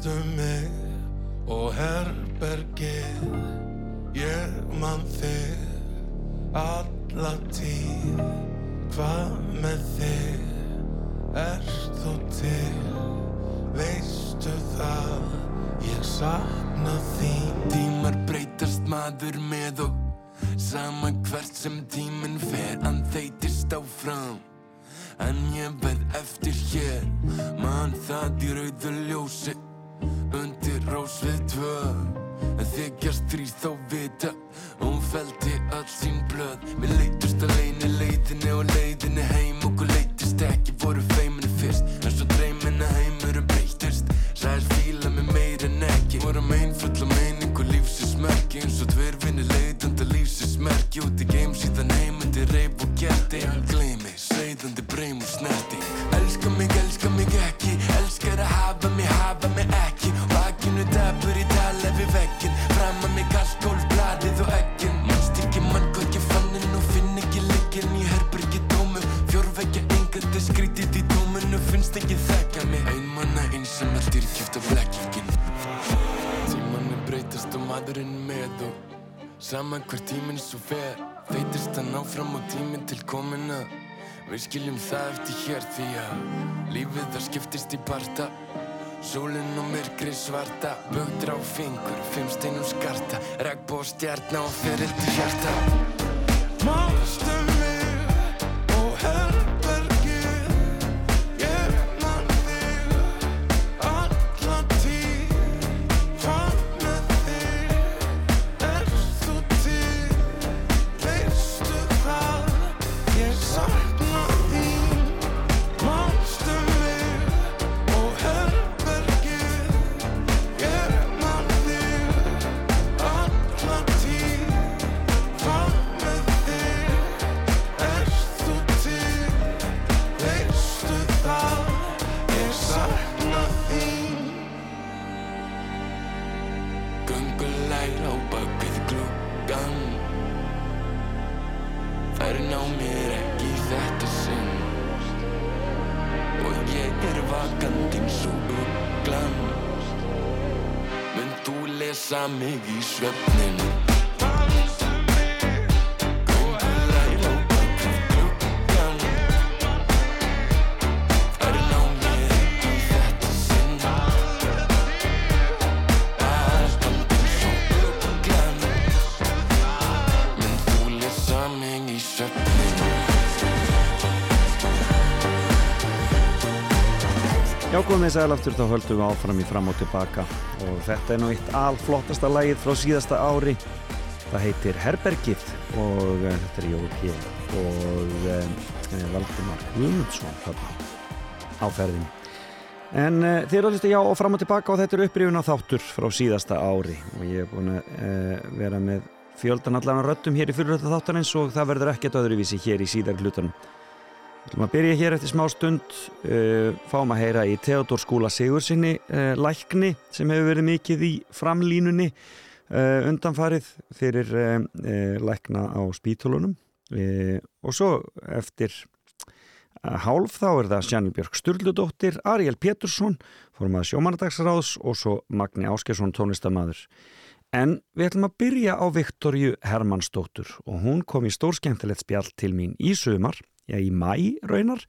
de svo fer Þeytist hann áfram og tíminn til komin að Við skiljum það eftir hér því að Lífið það skiptist í parta. Sólinn og myrkri svarta Bögdra á fingur, fimm steinum skarta. Regnbó stjarna og ferill til hjarta. Manstu komið þess aðlaftur þá höldum við áfram í fram og tilbaka. Og þetta er nú eitt alflottasta lagið frá síðasta ári. Það heitir Herbergið og uh, þetta er Jói P. og uh, Valdimar Guðmundsson á ferðin en uh, þið eru að hlusta já og fram og tilbaka og þetta er upprifun á þáttur frá síðasta ári. Og ég er búin að uh, vera með fjöldan allan röttum hér í fyrirrötta þáttarins og það verður ekkert öðruvísi hér í síðar hlutunum Við ætlum að byrja hér eftir smá stund, uh, fáum að heyra í Theodor Skúla Sigursinni uh, lækni sem hefur verið mikið í framlínunni uh, undanfarið fyrir lækna á spítulunum og svo eftir hálf þá er það Sjannil Björk Sturldudóttir, Ariel Pétursson, fórum að sjómanadagsráðs og svo Magni Áskesson tónlistamæður. En við ætlum að byrja á Viktorju Hermannsdóttur og hún kom í stórskemmtilegt spjall til mín í sumar já, í mæ raunar.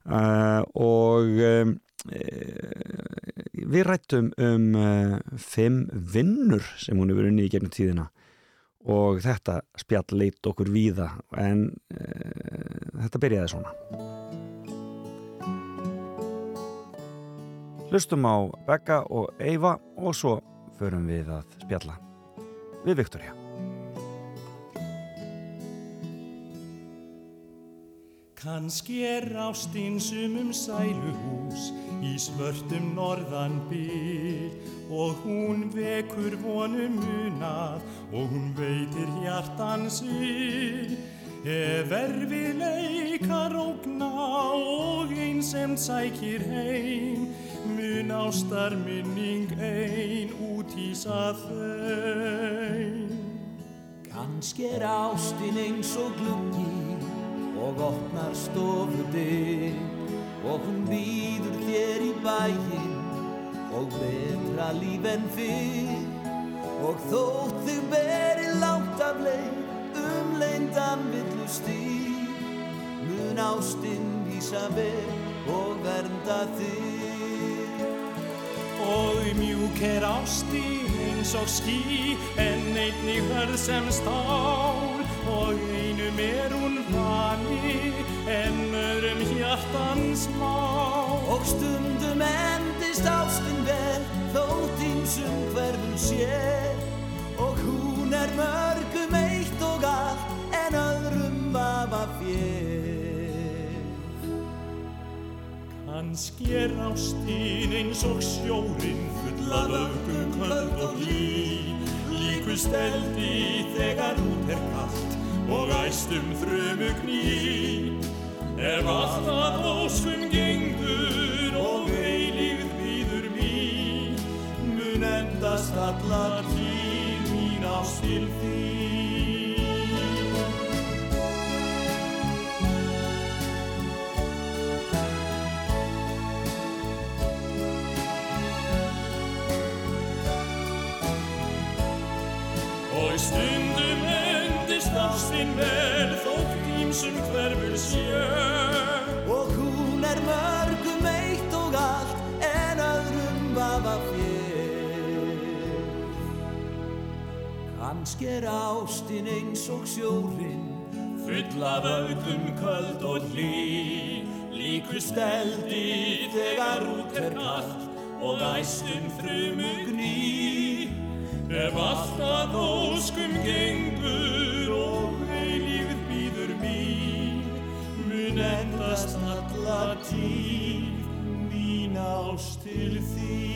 Uh, og um, uh, við rættum um fimm vinnur sem hún hefur unni í gegnum tíðina. Og þetta spjall leitt okkur víða en þetta byrjaði svona. Hlustum á Becca og Eyva og svo förum við að spjalla við Viktorja Kanski er ástinn sumum sæluhús í svörtum norðan byr og hún vekur vonum munað og hún veitir hjartan syr. Ef erfiðleikar ógna og einsemt sækir heim mun ástar minning ein út í sað þeim. Kanski er ástin eins og gluggi og opnar stofu dyr og hún býður þér í bæinn og betra líf en fyrr og þótt þig beri langt af leið um leyndan villu stíl mun ástinn vísa vel og vernda þig Og mjúk er ástin eins og ský en einnig hörð sem stál og einum er hún öðrum hjartans má og stundum endist ástin vel þótt ímsum hverfum sér og hún er mörgum eitt og allt en öðrum vafa fér Kannski er ástin eins og sjórin full af öfgum köld og hlý. Líkust eldi þegar út er kallt og æstum þrömu kný ef allt að óskum gengur og eilífð býður mín mun endast allar tíð mín ást til þín. Og stundum endist ástin vel þótt ímsum hverfur sjö Kannski er ástin eins og sjórin Full af auðum köld og hlý. Líkust eldi þegar út er kallt Og æstum frumu gný. Ef allt að óskum gengur Og eilífð býður mín Mun endast alla tíð Mín ást til þín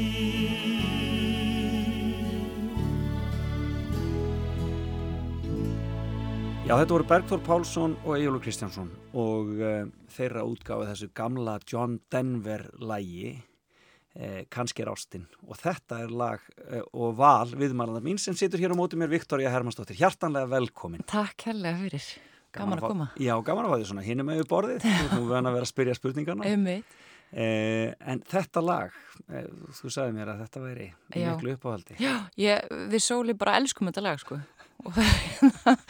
Já, þetta voru Bergþór Pálsson og Egilur Kristjánsson og uh, þeirra útgáfi þessu gamla John Denver lægi uh, Kanski er ástinn og þetta er lag uh, og val viðmælandar mín sem situr hér á móti mér Viktoria Hermannsdóttir, hjartanlega velkomin. Takk hérlega fyrir, gaman að fá- koma. Já, gaman að fá því svona hinum með við borðið. Þú við að vera að spyrja spurningana Einmitt. uh, En þetta lag uh, þú sagði mér að þetta væri miklu uppáhaldi. Já, ég, við sóli bara elskum þetta lag sko og það,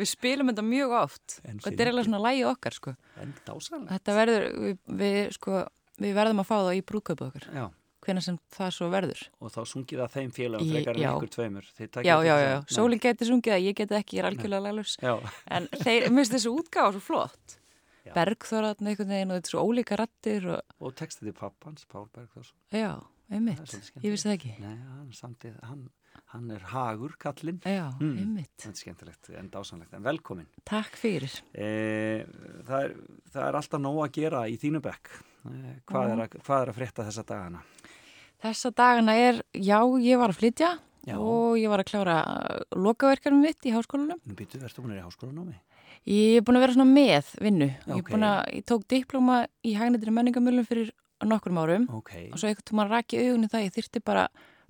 við spilum þetta mjög oft. Og þetta er eiginlega svona lagi okkar sko. Þetta verður, við, við sko við verðum að fá það í brúköpu okkar. Já. hvenær sem það svo verður. Og þá sungið það þeim félagum frekar en já. ykkur tveimur. Já, já, já, saman. Nei. Sólin geti sungið það, ég geti ekki, ég er algjörlega laglus Já. en þeir, finnst þessu útgáfa svo flott. Bergþóratn einhvern veginn og þetta er svo ólíka rattir og, og textið til pappans, Pál Bergþórs. Já, einmitt, ég vissi það ekki. Nei, hann, samtið, hann, hann er hagur kallinn Já, einmitt. Þetta er skemmtilegt en dásanlegt, en velkomin Takk fyrir e, það, er, það er alltaf nóg að gera í þínu bekk e, hvað, Já. er að, hvað er að frétta þessa dagana? Þessa dagana er, já, ég var að flytja Já. og ég var að klára lokaverkanum mitt í háskólanum. Nú býtu, ertu búin að í háskólanámi? Ég er búin að vera svona með vinnu. Ég, Ok. er búin að, ég tók diplóma í hagnetri menningamölum fyrir nokkrum árum Ok. og svo einhvern tímann raki augunni það ég þyrti bara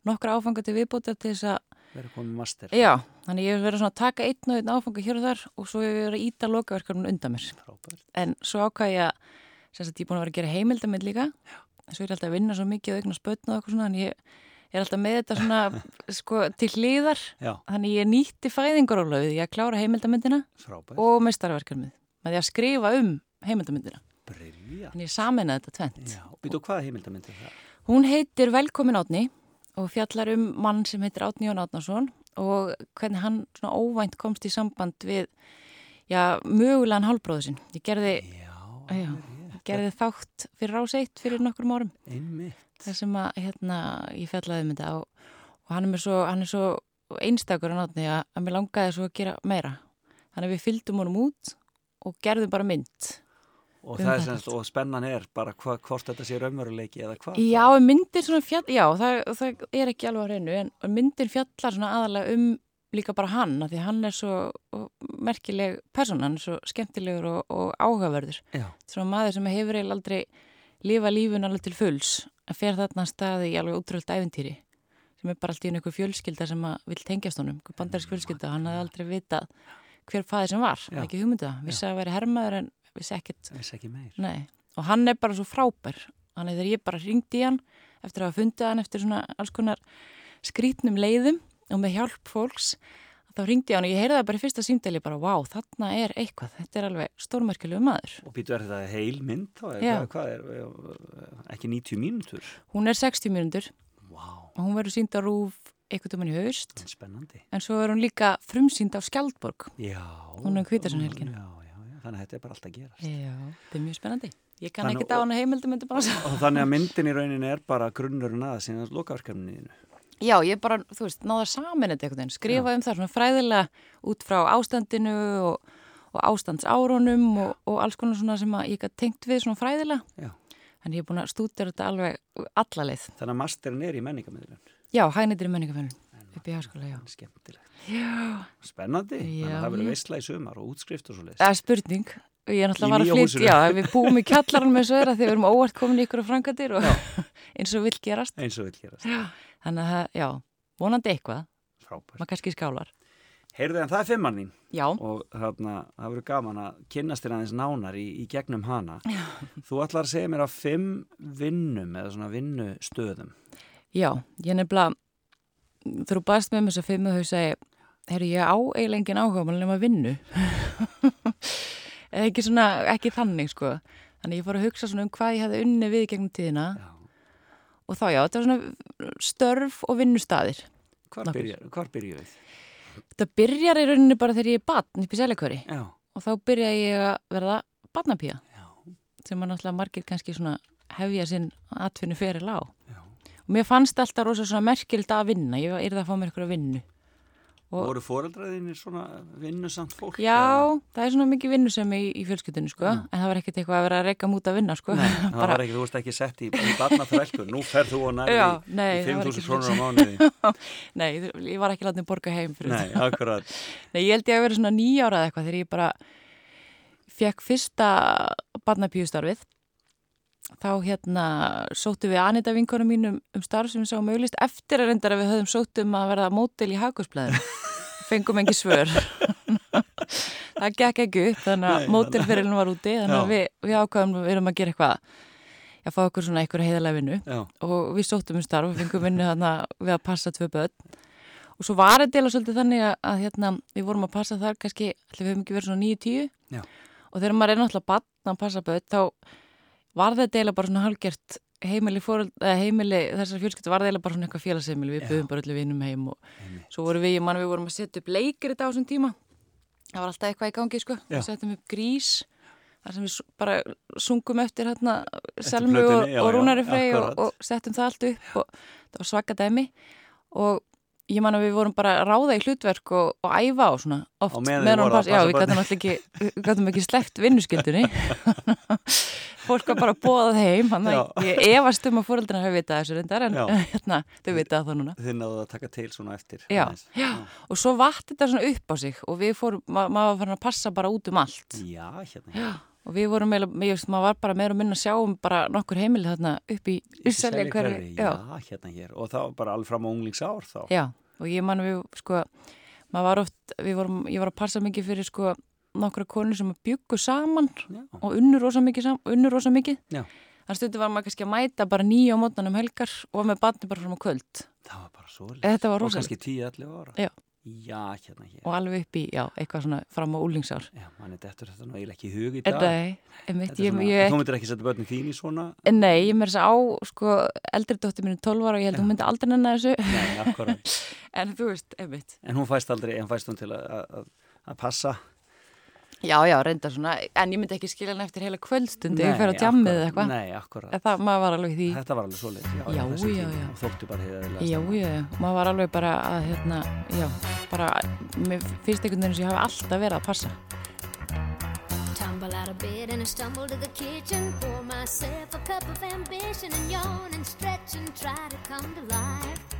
nokkra áfanga til viðbóta til þess að Verður komið master Já, þannig ég hef verið svona að taka einn og einn áfanga hér og þar og svo hef ég verið að íta lokaverkanum undan mér. Frábært. En svo ákvað ég að, sagt, ég er búin að vera að gera heimildamind líka, en svo er ég alltaf að vinna svo mikið og eignar spötna og eitthvað svona, en ég er alltaf með þetta svona, sko, til hlýðar, Já. þannig ég nýtti fæðingarólöfið, ég að klára heimildamindina Frábært. og meistarverkefnið, með því að skrifa um heimildamindina. Brilja. Þannig ég saminaði þetta tvent. Já, býtu, hvaða heimildamind er það? Hún heitir Velkomin Átni og fjallar um mann sem heitir Átni Jón Átnason og hvernig hann svona óvænt komst í samband við, já, mögulegan hálfbróðu sinn. Ég gerði, já, gerði þátt fyrir ráseitt fyrir nokkrum árum. Einmitt. Það sem að, hérna, ég fjallaði um þetta og, og hann er mér svo, hann er svo einstakur hann átni að, að mér langaði svo að gera meira. Þannig að við fylgdum honum út og gerðum bara mynd. Og, um er semst, og spennan er bara hva, hvort þetta sé raunveruleiki eða hvað? Já, myndir svona fjall, já, það, það er ekki alveg á hreinu, en myndir fjallar svona aðalega um líka bara hann, af því að hann er svo merkileg persóna, hann er svo skemmtilegur og, og áhugaverður. Já. Svona maður sem hefur eiginlega aldrei lifa lífun alveg til fulls, en fer þarna að staði í alveg útröld æfintýri, sem er bara allt í einu einhver fjölskylda sem að vil tengjast honum, einhver bandarísk fjölskylda, hann hafði aldrei vitað hver faðir sem var, Já. ekki hugmyndið það, vissi að það væri hermaður en vissi ekkert Vissi ekki meir. Nei, og hann er bara svo frábær þannig þegar ég bara ringdi í hann eftir að hafa fundið hann eftir svona alls konar skrítnum leiðum og með hjálp fólks þá ringdi ég hann og ég heyrði það bara í fyrsta símdeli bara, wow, þarna er eitthvað, þetta er alveg stórmerkilegu maður. Og býtu er þetta heil mynd þá? Já. hvað, er, ekki 90 mínútur? Hún er 60 mínútur wow. og hún verður sínd á rúf eitthvað um hann í haust. Spennandi. En svo er hún líka frumsýnd á Skjaldborg. Já. Hún er um kvítarsan helgina. Já, já, já, þannig að þetta er bara alltaf að gerast. Já, þetta er mjög spennandi. Ég kann Þannig- ekki á hana heimildum myndi bara Og þannig að myndin í rauninni er bara grunnurinn að síðan lokaverkefniðinu. Já, ég bara, þú veist, náða saman þetta einhvern veginn, skrifa um það svona fræðilega út frá ástandinu og, og ástandsárunum og, og alls konar svona sem að ég gæti tengt við svona fræðilega. Já. En ég er búin að stúdera þetta alveg alla leið. Þannig að masterinn er í menningamöðlun. Já, hægnitir í menningafölun upp í háskóla, já. Skemmtilegt. Já. Spennandi. Þannig Já, að það verður veistla í sumar og útskrift og svo leiðis. Það er spurning. Ég er náttúrulega var að flytja, já, við búum í kjallarann með svo að því við erum óvart komin í ykkur á frangatir og eins og vill gerast. Eins og vill gerast. Já. Þannig að, já, vonandi eitthvað. Frábært. Maður kannski skálar. Heyrðu en það er fimmann þín. Já. Og þarna, það verður gaman að kynnast þér aðeins nánar í, í gegnum hana. Já. Þú ætlar að segja mér að fimm vinnum eða svona vinnustöðum. Já, ég nefnilega, þegar þú baðst með mér þess að fimm og þau segi, herru, ég á eiginlega engin áhuga mál nema vinnu. Eða ekki svona, ekki þannig, sko. Þannig ég fór að hugsa svona um hvað ég hefði unni við gegnum tíðina. Já. Og þá, já, þetta var svona störf og vinnustaðir. Hvar byrjar, við? Þetta byrjar í rauninni bara þegar ég er batn upp í seljakvöri. Og þá byrja ég að verða batnapía. Já. Sem að náttúrulega margir kannski svona hefja sinn atfinnu fyrir lág. Já. Mér fannst alltaf rosa svona merkild að vinna. Ég er það að fá mér eitthvað að vinnu. Og- Voru foreldraðinir svona vinnusamt fólk? Já, það er svona mikið vinnu sem í, í fjölskyldinu, sko. Já. En það var ekkert eitthvað að vera að reyka mút að vinna, sko. Nei, það Bara- var ekki, þú veist ekki sett í, í barnaþrælkun. Nú ferð þú og nærði Já, í, nei, í það var 5.000 ekki krónur á mánuði. Nei, ég var ekki látið að borga heim fyrir Nei, akkurat. Nei, ég held ég að vera svona nýjára eða eitthvað þegar ég bara fekk fyrsta barnapíustarfið. Þá hérna sóttu við Anita vinkona mín um, starf sem við sáum auðlist eftir að reyndar að við höfum sótt um að verða mótil í hagusblæðinu. Fengum engi svör. það gekk ekki upp, þannig að mótilferilin var úti, þannig að við, við ákvaðum að við erum að gera eitthvað að fá okkur svona eitthvað heiðalega vinnu og við sóttum um starf og fengum vinnu við að passa tvö börn og svo var þetta eða svolítið þannig að, að hérna, við vorum að passa þar kannski, við höfum ekki verið svona 9-10 Já. og þegar maður er náttúrulega batn að passa börn þá var þetta eða bara svona halgjert heimili, fóröld, heimili þessar fjölskyldu var það eða bara svona eitthvað félagsheimili. Við buðum bara öllu vinum heim og svo vorum við, ég man við vorum að setja upp leikir þetta á þessum tíma. Það var alltaf eitthvað í gangi sko. Við setjum upp grís þar sem við bara sungum eftir hérna Selmu og, og Rúnari Frey og, og settum það allt upp og það var svaka dæmi. Og ég man að við vorum bara að ráða í hlutverk og, og æfa á svona oft Á meðan voruð hún að pass- já, passa við alltaf ekki við gætum ekki sleppt vinnuskildunni fólk var bara bóðað heim þannig að ég efast um að fóröldina hafi vitað þessu reyndar en Já. hérna, þau vitað það núna. Þið náðu að taka til svona eftir. Já, já, og svo vatt þetta svona upp á sig og við fórum, ma maður var farin að passa bara út um allt. Já, hérna. Já, og við vorum veist, maður var bara meira að minna að sjá um bara nokkur heimili þarna upp í Selja hverfi. Já, hérna hér. Og það var bara alveg fram á unglingsár þá. Já, og ég man við, sko, maður var oft, við vorum, ég var að passa mikið fyrir, sko, nokkra konur sem byggu saman Já. og unnur rosa mikið, unnur rosa mikið. Þannig stundu var maður kannski að mæta bara nýja á mótnanum helgar og með barni bara fram á kvöld. Það var bara svo var Og kannski 10-11 ára. Já. Já, hérna hér. Og alveg upp í, já, eitthvað svona fram á úlingsár. Já, mann er dettur þetta nú eiginlega ekki í hug í dag. Nei, einmitt, Þetta er ég- svona- ég- Þú myndir ekki setja börnin þín í svona? Nei, ég með þess að á, sko, eldri dóttir mínu 12 ára og ég held að hún myndi aldrei nenni þessu. Nei, akkurat. en þú veist, einmitt. En hún fæst aldrei, en fæst hún til að passa. Já, já, reynda svona, en ég myndi ekki skilja hann eftir heila kvöldstundi ég fer á djammið eða eitthvað. Nei, akkurat. En Það, maður var alveg í því. Þetta var alveg svoleiðis. Já, Já, já, tími. já. Og þóttu bara heiðaðilega. Já, já, já, maður var alveg bara að, hérna, já, bara, mér finnst einhvern veginn sem ég hafi alltaf verið að passa. Tumble out of bed and I stumble to the kitchen. Pour myself a cup of ambition and yawn and stretch and try to come to life.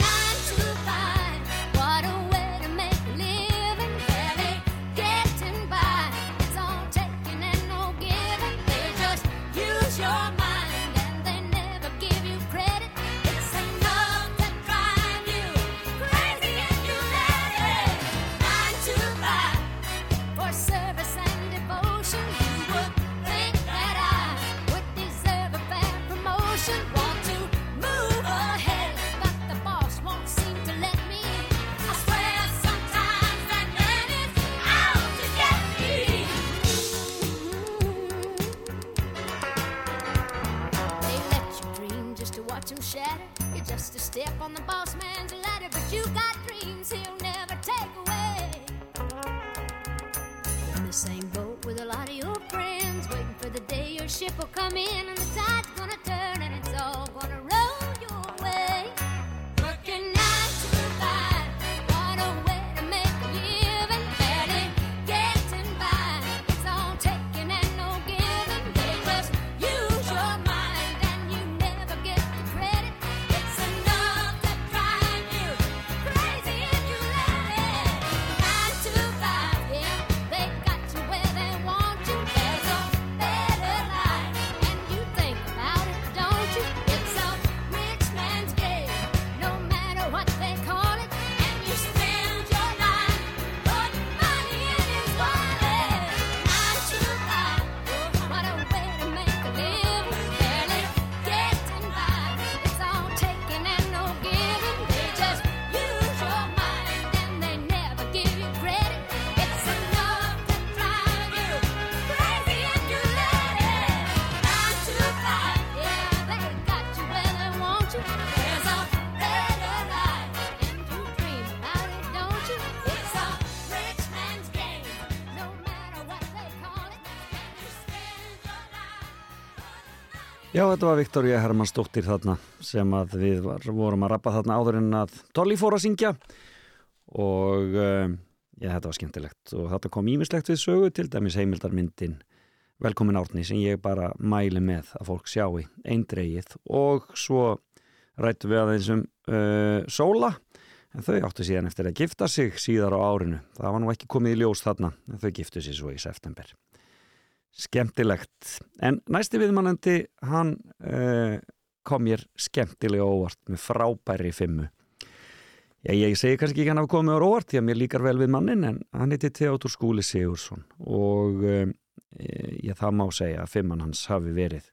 step on the boss man's ladder, but you got dreams he'll never take away. In the same boat with a lot of your friends, waiting for the day your ship will come in and the tide's gonna turn Já, þetta var Viktoria Hermannsdóttir þarna sem að við var, vorum að rappa þarna áður en að Dolly fór að syngja. Og um, já, þetta var skemmtilegt. Og þetta kom ímislegt við sögu til dæmis heimildarmyndin Velkomin Árni sem ég bara mæli með að fólk sjáu eindreigið og svo rættu við aðeins um uh, Sóla en þau áttu síðan eftir að gifta sig síðar á árinu. Það var nú ekki komið í ljós þarna en þau giftu sig svo í september skemmtilegt. En næsti viðmannandi hann uh, kom mér skemmtilega óvart með frábæri fimmu. Já, ég segi kannski ekki hann hafa komið á óvart því að mér líkar vel við mannin en hann heiti Theodor Skúli Sigursson og um, ég það má segja að fimman hans hafi verið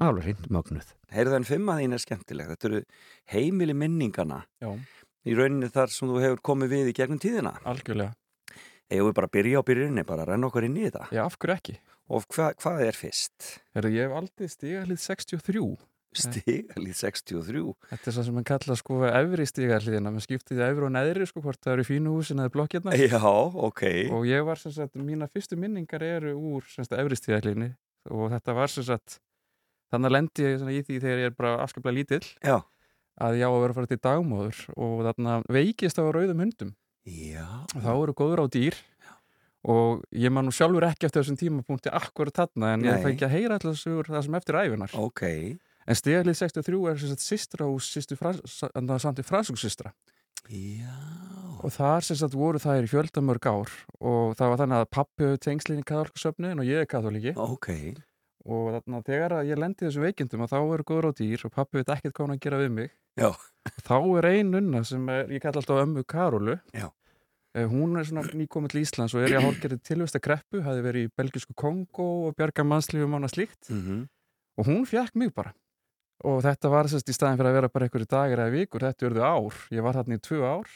alveg hreint mögnuð. Heyrðu en fimma þín er skemmtileg. Þetta eru heimili minningana Já. Í rauninni þar sem þú hefur komið við í gegnum tíðina. Algjörlega. Eða við bara að byrja á byrjunni, bara að renna okkur inn í þetta? Já, af hverju ekki? Og hva, hvað er fyrst? Heru, ég hef aldrei stigalið 63 Stigalið 63? Þetta er svo sem mann kalla sko efri stigaliðina mann skiptið efri og neðri sko hvort það eru fínu húsin eða blokkjarnar Já, ok Og ég var sem sagt, mína fyrstu minningar eru úr sem sagt efri stigaliðinni og þetta var sem sagt þannig að lendi ég í því þegar ég er bara afskaplega lítill Já. að ég á að vera að fara til dagmóður og þarna veikist á rauðum hundum Já. og þá eru góður á dýr og ég man nú sjálfur ekki eftir þessum tímapunkti akkur þarna en ég Nei. fæ ekki að heyra alltaf það sem eftir æfinar Ok. En stigalið 63 er sagt systra hús sýstu samt í fransúksystra Já. Og þar sagt voru þær í fjöldamörg ár og það var þannig að pappi hefur tengslinni í katholkasöfnin og ég er katholiki Ok. Og þegar að ég lendi þessum veikindum og þá eru góður á dýr og pappi veit ekkert hvað hann að gera við mig. Þá er ein nunna sem er, ég kalla alltaf ömmu Karolu. Já. Eh, hún er svona nýkomið til Íslands og er í að hálfgerði tilvist að kreppu hafi verið í belgisku Kongo og bjarga mannslífum ána slíkt. Mm -hmm. og hún fjakk mig bara. Og þetta var sérst í staðin fyrir að vera bara einhverju dagar eða vikur, þetta verðu ár. Ég var þarna í tvö ár.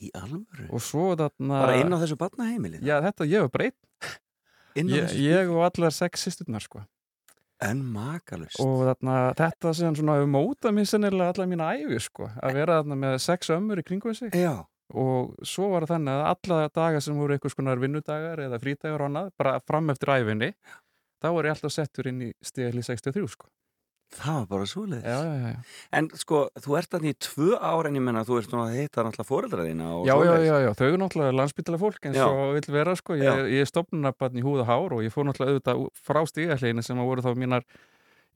Í alvöru? og svo þarna Bara inn á þessu barnaheimili? Já, þetta, ég var bara einn. Inn á ég, þessu ég og allar sex sýsturnar sko. En makalust og þarna, þetta sem svona hefur mótað mér sennilega allar mína æfi sko. Að vera þarna með sex ömmur í kringum sig. Já. Og svo var það þannig að alla dagar sem voru einhvers konar vinnudagar eða frídagar og annað, bara fram eftir æfinni þá er ég alltaf settur inn í stíðli 63 sko. Það var bara svoleiðis. Já, já, já, já. En sko, þú ert þannig í tvö ár en ég menna þú ert svona að heita náttúrulega fóreldra þína og Já, já, já, já, þau eru náttúrulega landsbytala fólk eins Já. og vill vera sko, ég, ég er stopnarbarn í húð og hár og ég fór náttúrulega auðvitað frá stíðahleginu sem að voru þá mínar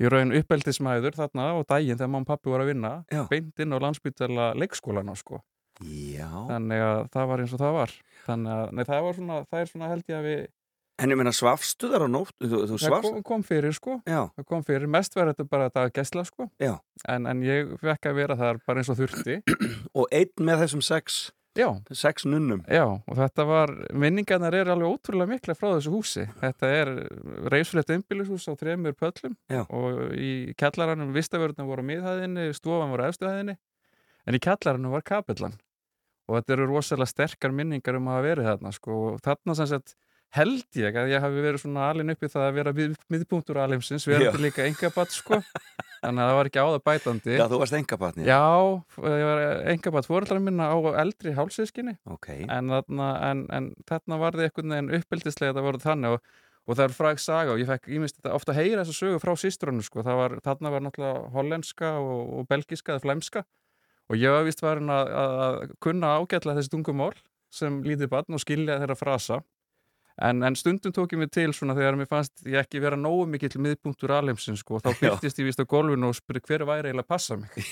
í raun uppeldismæður þarna á daginn þegar mamma og pappi voru að vinna beint inn á landsbytala leikskólana sko Já. þannig að það var eins og það var þannig að nei, það var svona, það er svona held ég að við En ég menna svafstu þar á nótt Þú, þú það svafst kom, kom fyrir sko Já. það kom fyrir, mest var þetta bara þetta gæsla sko Já. en, en ég fekk að vera þar bara eins og þurfti Og einn með þessum sex Já. Sex nunnum Já, og þetta var, minningarnar er alveg ótrúlega mikla frá þessu húsi. Þetta er reysflett einbýlishús á þremur pöllum Já. og í kjallaranum vistavörðuna voru á miðhæðinni, stofan voru á efstuhæðinni, en í kjallaranum var kapillan. Og þetta eru rosalega sterkar minningar um að hafa verið þarna, sko, og þarna sem sagt held ég að ég hafi verið svona alin uppi það að vera mið, miðpunktur alheimsins, Já. verið líka engabatt, sko. þannig að það var ekki á það bætandi Já, þú varst engabatni. Já, ég var engabat fóreldrar minna á eldri hálsískinni okay. en, þarna, en, en þarna var þið einhvern veginn uppeldislega þetta voruð þannig og, og það er fræg saga og ég fekk þetta ofta að heyra þessa sögu frá sístrunum sko. Það var, þarna var náttúrulega hollenska og, og belgiska eða flæmska og ég var vist varin að, að, að kunna ágætla þessi tungumál sem lítið barn og skilja þeirra frasa En, en stundum tók ég mig til svona þegar mér fannst ég ekki vera nógu mikill miðpunktur alheimsins sko, þá Já. byrtist ég vist á golfinu og spurði hver væri eiginlega að passa mig.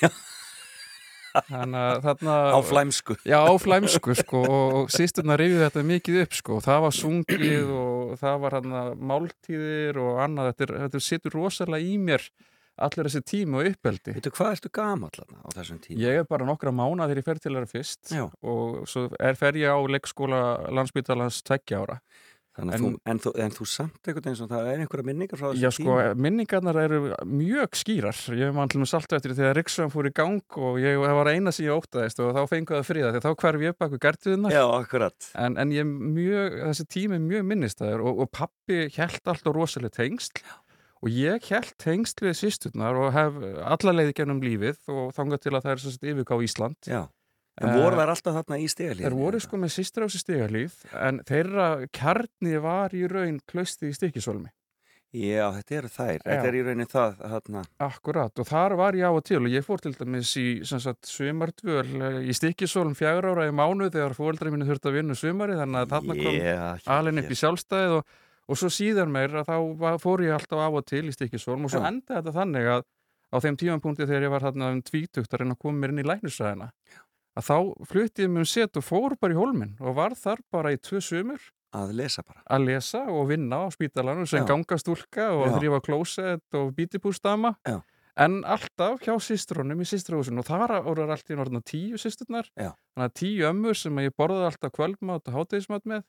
Að þarna... Á flæmsku. Já, á flæmsku sko og, og sýsturna rifið þetta mikið upp sko. Það var sungið og það var hann máltíðir og annað. Þetta, þetta situr rosalega í mér allir þessi tími og uppeldi. Veitu, hvað ertu gamall þarna á þessum tíma? Ég er bara nokkra mána þegar ég fer til þeirra fyrst Já. og svo er, fer ég á leikskóla landsbytalans tveggja ára. Að þú, en, þú, en þú samt einhvern veginn, það er einhverja minningar frá Já, þessum sko, tíma? minningarnar eru mjög skýrar. Ég til með saltu eftir þegar Riksvöðan fór í gang og ég, var eina sem ég óttaðist og þá fengu það fríða því þá hverf ég baku gertuðunar. Já, akkurat. En, en ég mjög, þessi tími er mjög minnistæður og, og pappi held alltaf rosalega tengsl og ég held tengsl við sýsturnar og hef alla leiði gennum lífið og þangað til að það er svo sett yfirká Ísland. Já. En voru þær alltaf þarna í stigalíð? Þeir voru sko með sýstur á sér stigalíð en þeirra kjarni var í raun klausti í stikisólmi. Já, þetta eru þær. Þetta er í rauninni það, þarna. Akkurat, og þar var ég á og til og ég fór til dæmis í sumardvöl eh, í Stikisólum fjagur ára í mánu þegar fóreldra mínu þurfti að vinna sumari þannig að þarna kom Yeah, alveg upp í sjálfstæðið og, og svo síðan meir að þá var, fór ég alltaf á og til í Stikisólum og svo endaði þetta þannig að á þeim tímanpunkti þegar ég var þarna um tvítugt að reyna að koma mér inn í læknisræðina að þá flutti ég mig um set og fór bara í hólminn og var þar bara í tvö sumur. Að lesa bara. að lesa og vinna á spítalanum sem gangastúlka og Já. þrýfa klósett og bítipústama Já. en alltaf hjá sýstrunum í sýstrahúsinu og þar voru allt í orðina tíu sýsturnar þannig að tíu ömmur sem ég borðaði alltaf kvöldmátt og hátegismátt með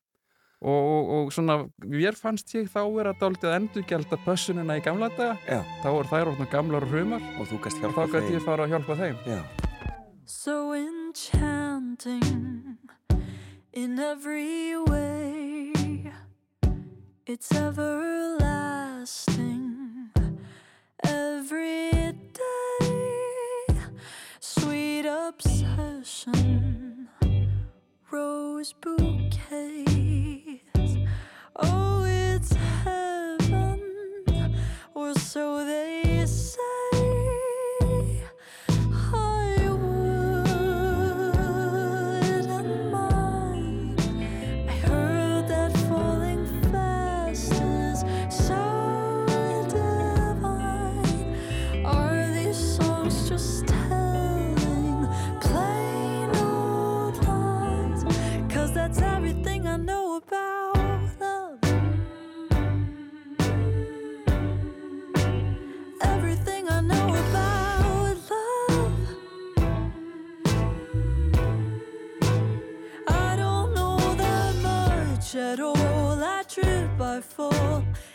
og, og, og svona, mér fannst ég þá vera dálítið að endurgelda pössunina í gamla daga Já. þá voru þær orðna gamlar hrumar og þú gæst og þá gæti ég fara að hjálpa þeim Já. so enchanting in every way. It's everlasting every day. Sweet obsession, rose bouquets. So they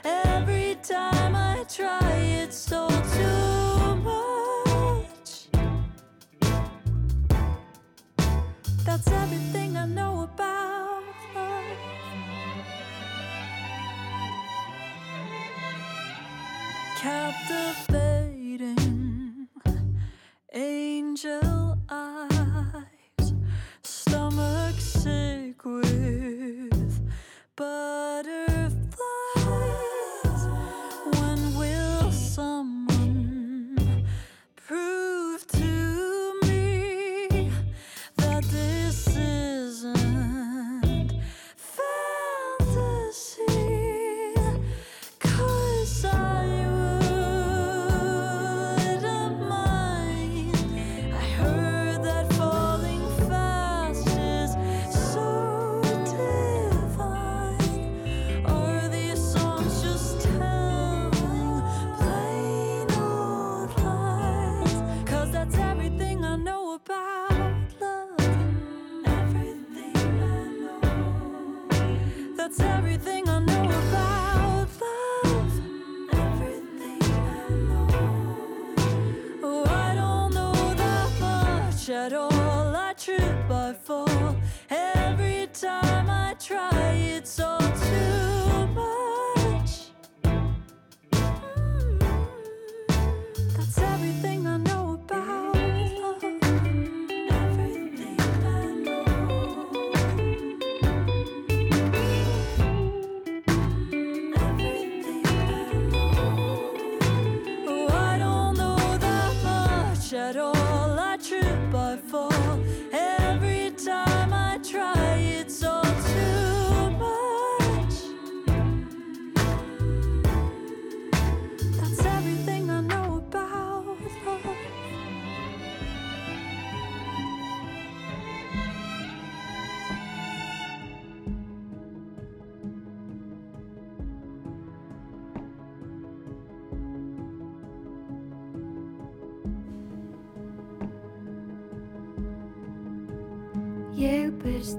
Every time I try, it's all too much. That's everything I know about love. Captivating angel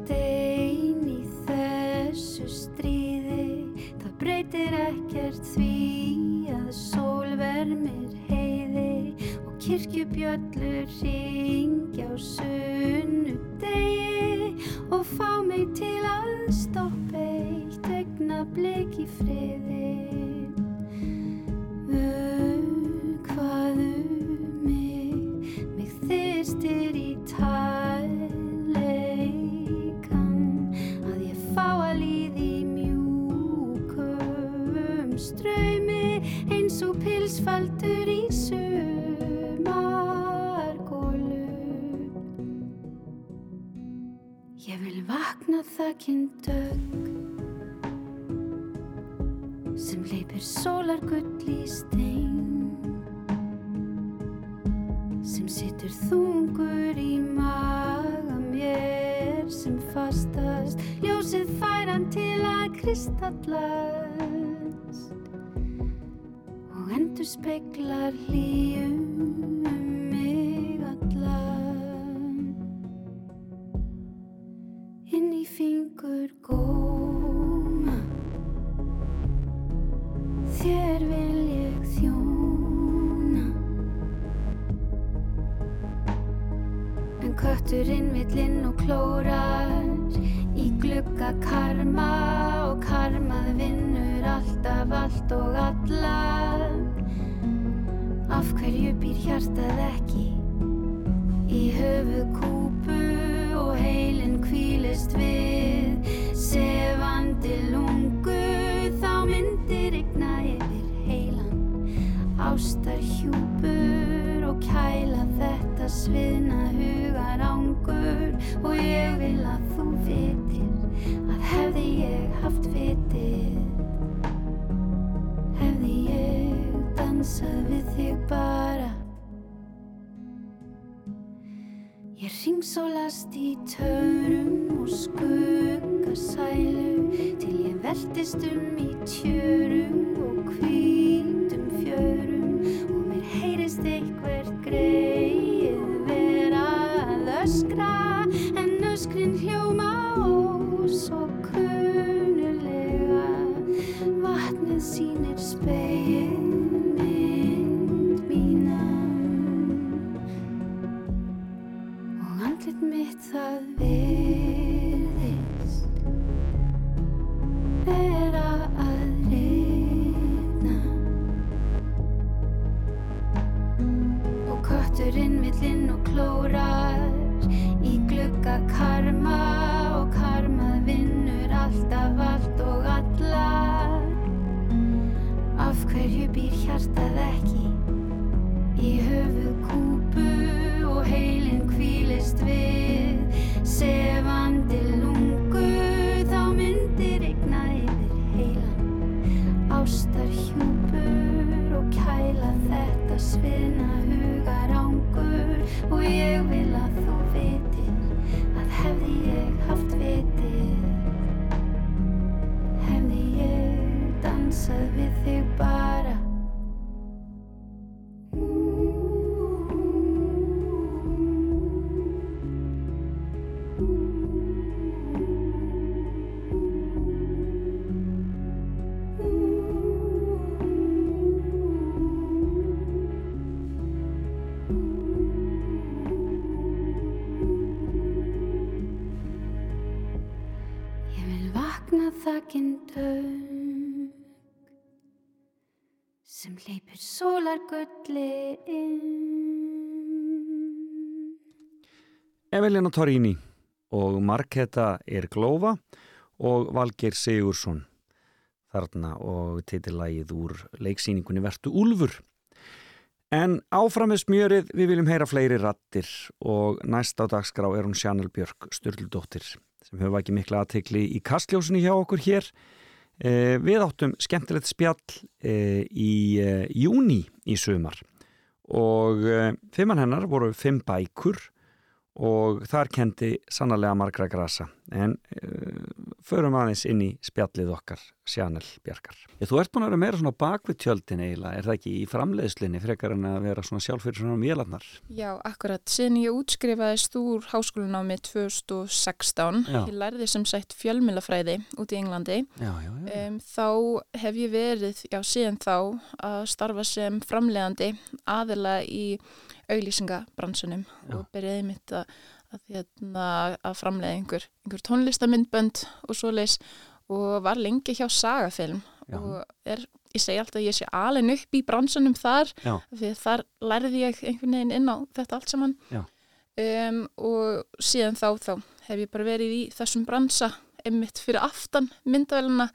stein í þessu stríði. Það breytir ekkert því að sól vermir heiði Og kirkjubjöllur ringja á sunnudegi Og fá mig til að stoppa eitt augnablik í friði. Vökvaðu mig, mig þyrstir í tæleikan og pilsfaldur í sumargólu Ég vil vakna þakkinn dögg sem leipir sólargull í stein sem situr þungur í maga mér sem fastast ljósið fær hann til að kristallast endur speklar hlýjum um mig allan. Inn í fingur góma. Þér vil ég þjóna. En kötturinn vill inn og klórar glugga karma og karmað vinnur alltaf allt og alla. Af hverju býr hjartað ekki í höfu kúpu og heilin kvílist við? Sefandi lungu þá myndir rigna yfir heilan. Ástar hjúpur og kæla þetta sviðna hugar ángur og ég vil að þú vitir að hefði ég haft vitið hefði ég dansað við þig bara. Ég ringsólast í törum og skuggasælu til ég veltist um í tjörum og hvítum fjörum. Og mér heyrist eitthvert greið vera að öskra en öskrin hljóma svo kunulega vatnið sýnir speil mynd mína. Og andlit mitt það virðist vera að rifna. Og kötturinn vill inn og klórar glugga karma og karmað vinnur alltaf allt og alla af hverju býr hjartað ekki í höfu kúpu og heilin kvílist við? Sefandi lungu þá myndir rigna yfir heilan ástar hjúpur og kæla þetta sviðna hugar ángur og ég vil dansað við þig bara hleypir sólargulli inn. Evelina Torrini og Marketa er Glófa og Valgeir Sigursson þarna og titillagið úr leiksýningunni Vertu Úlfur. En áfram með smjörið, við viljum heyra fleiri rattir og næst á dagskrá er hún Sjanel Björk Sturldóttir sem hefur ekki mikla aðtekli í kastljósunni hjá okkur hér. Eh, við áttum skemmtilegt spjall eh, í eh, júni í sumar. Og fimmann hennar voru fimm bækur og þar kendi sannarlega margra grasa en uh, förum aðeins inn í spjallið okkar Sjanel Bjarkar. Já, þú ert búin að vera meira svona bakvið tjöldin eiginlega, er það ekki í framleiðslinni frekar en að vera svona sjálf fyrir svona vélarnar? Já, akkurat. Síðan ég útskrifaðist úr háskólanámi 2016, Já. ég lærði sem sagt fjölmilafræði út í Englandi. Já, já, já. Um, þá hef ég verið, já, síðan þá að starfa sem framleiðandi aðila í auglýsingabransunum og byrjaði mitt að, að, hérna, að framleiða einhver, einhver tónlistamindbönd og svoleiðis og var lengi hjá Sagafilm Já. og er, ég segi alltaf að ég sé alveg upp í bransunum þar Já. því að þar lærði ég einhvern veginn inn á þetta allt saman Já. um, og síðan þá, þá hef ég bara verið í þessum bransa einmitt fyrir aftan myndavæluna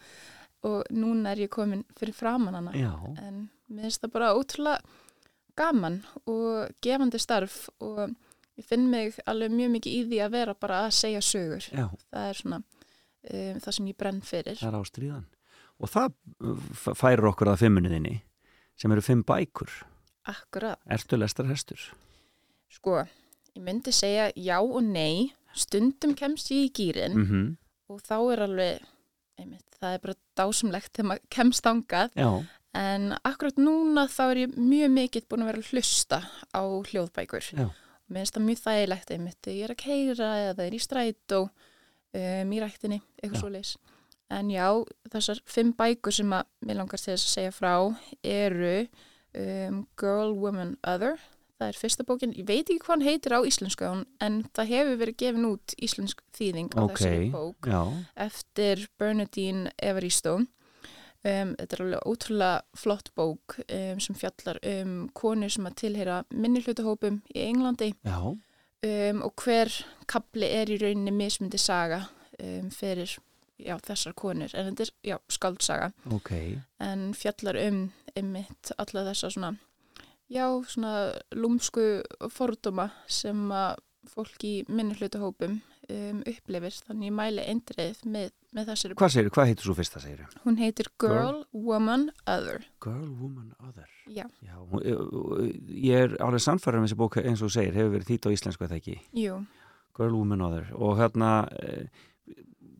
og núna er ég komin fyrir framan hana Já. en mér finnst það bara ótrúlega gaman og gefandi starf og ég finn mig alveg mjög mikið í því að vera bara að segja sögur Já. það er svona um, það sem ég brenn fyrir Það er ástríðan. Og það uh, færir okkur að fimmuniðinni sem eru fimm bækur. Akkurat, Ertu lestar hestur? sko ég myndi segja já og nei stundum kemst ég í gýrin Mhm. og þá er alveg einmitt, það er bara dásumlegt þegar maður kemst angað Já. En akkurat núna þá er ég mjög mikið búin að vera að hlusta á hljóðbækur. Já. mér finnst það mjög þægilegt einmitt ég er að keira eða er í strætó um, í ræktinni, eitthvað svo leis en já, þessar fimm bækur sem að mér langast til þess að segja frá eru um, Girl, Woman, Other. Það er fyrsta bókin, ég veit ekki hvað hann heitir á íslensku en- það hefur verið gefin út íslensk þýðing á Ok, þessari bók. já. eftir Bernadine Evaristo um, þetta er alveg ótrúlega flott bók um, sem fjallar um konur sem að tilheyra minnihlutahópum í Englandi. Um, og hver kapli er í rauninni mismundi saga um, fyrir já, þessar konur. En þetta er já, skaldsaga Ok. en fjallar um einmitt alla þessa svona já, svona lúmsku fordóma sem að fólk í minnihlutahópum um, upplifir þannig ég mæli eindreið með, með þessari Hvað segir, hvað heitir svo fyrsta segir? Hún heitir Girl, Girl. Woman, Other. Girl, Woman, Other. Já. Já, hún- ég er alveg sannfæður um þessi bók eins og þú segir, hefur verið þýtt á íslensku eða ekki? Jú. Girl, Woman, Other. Og hérna,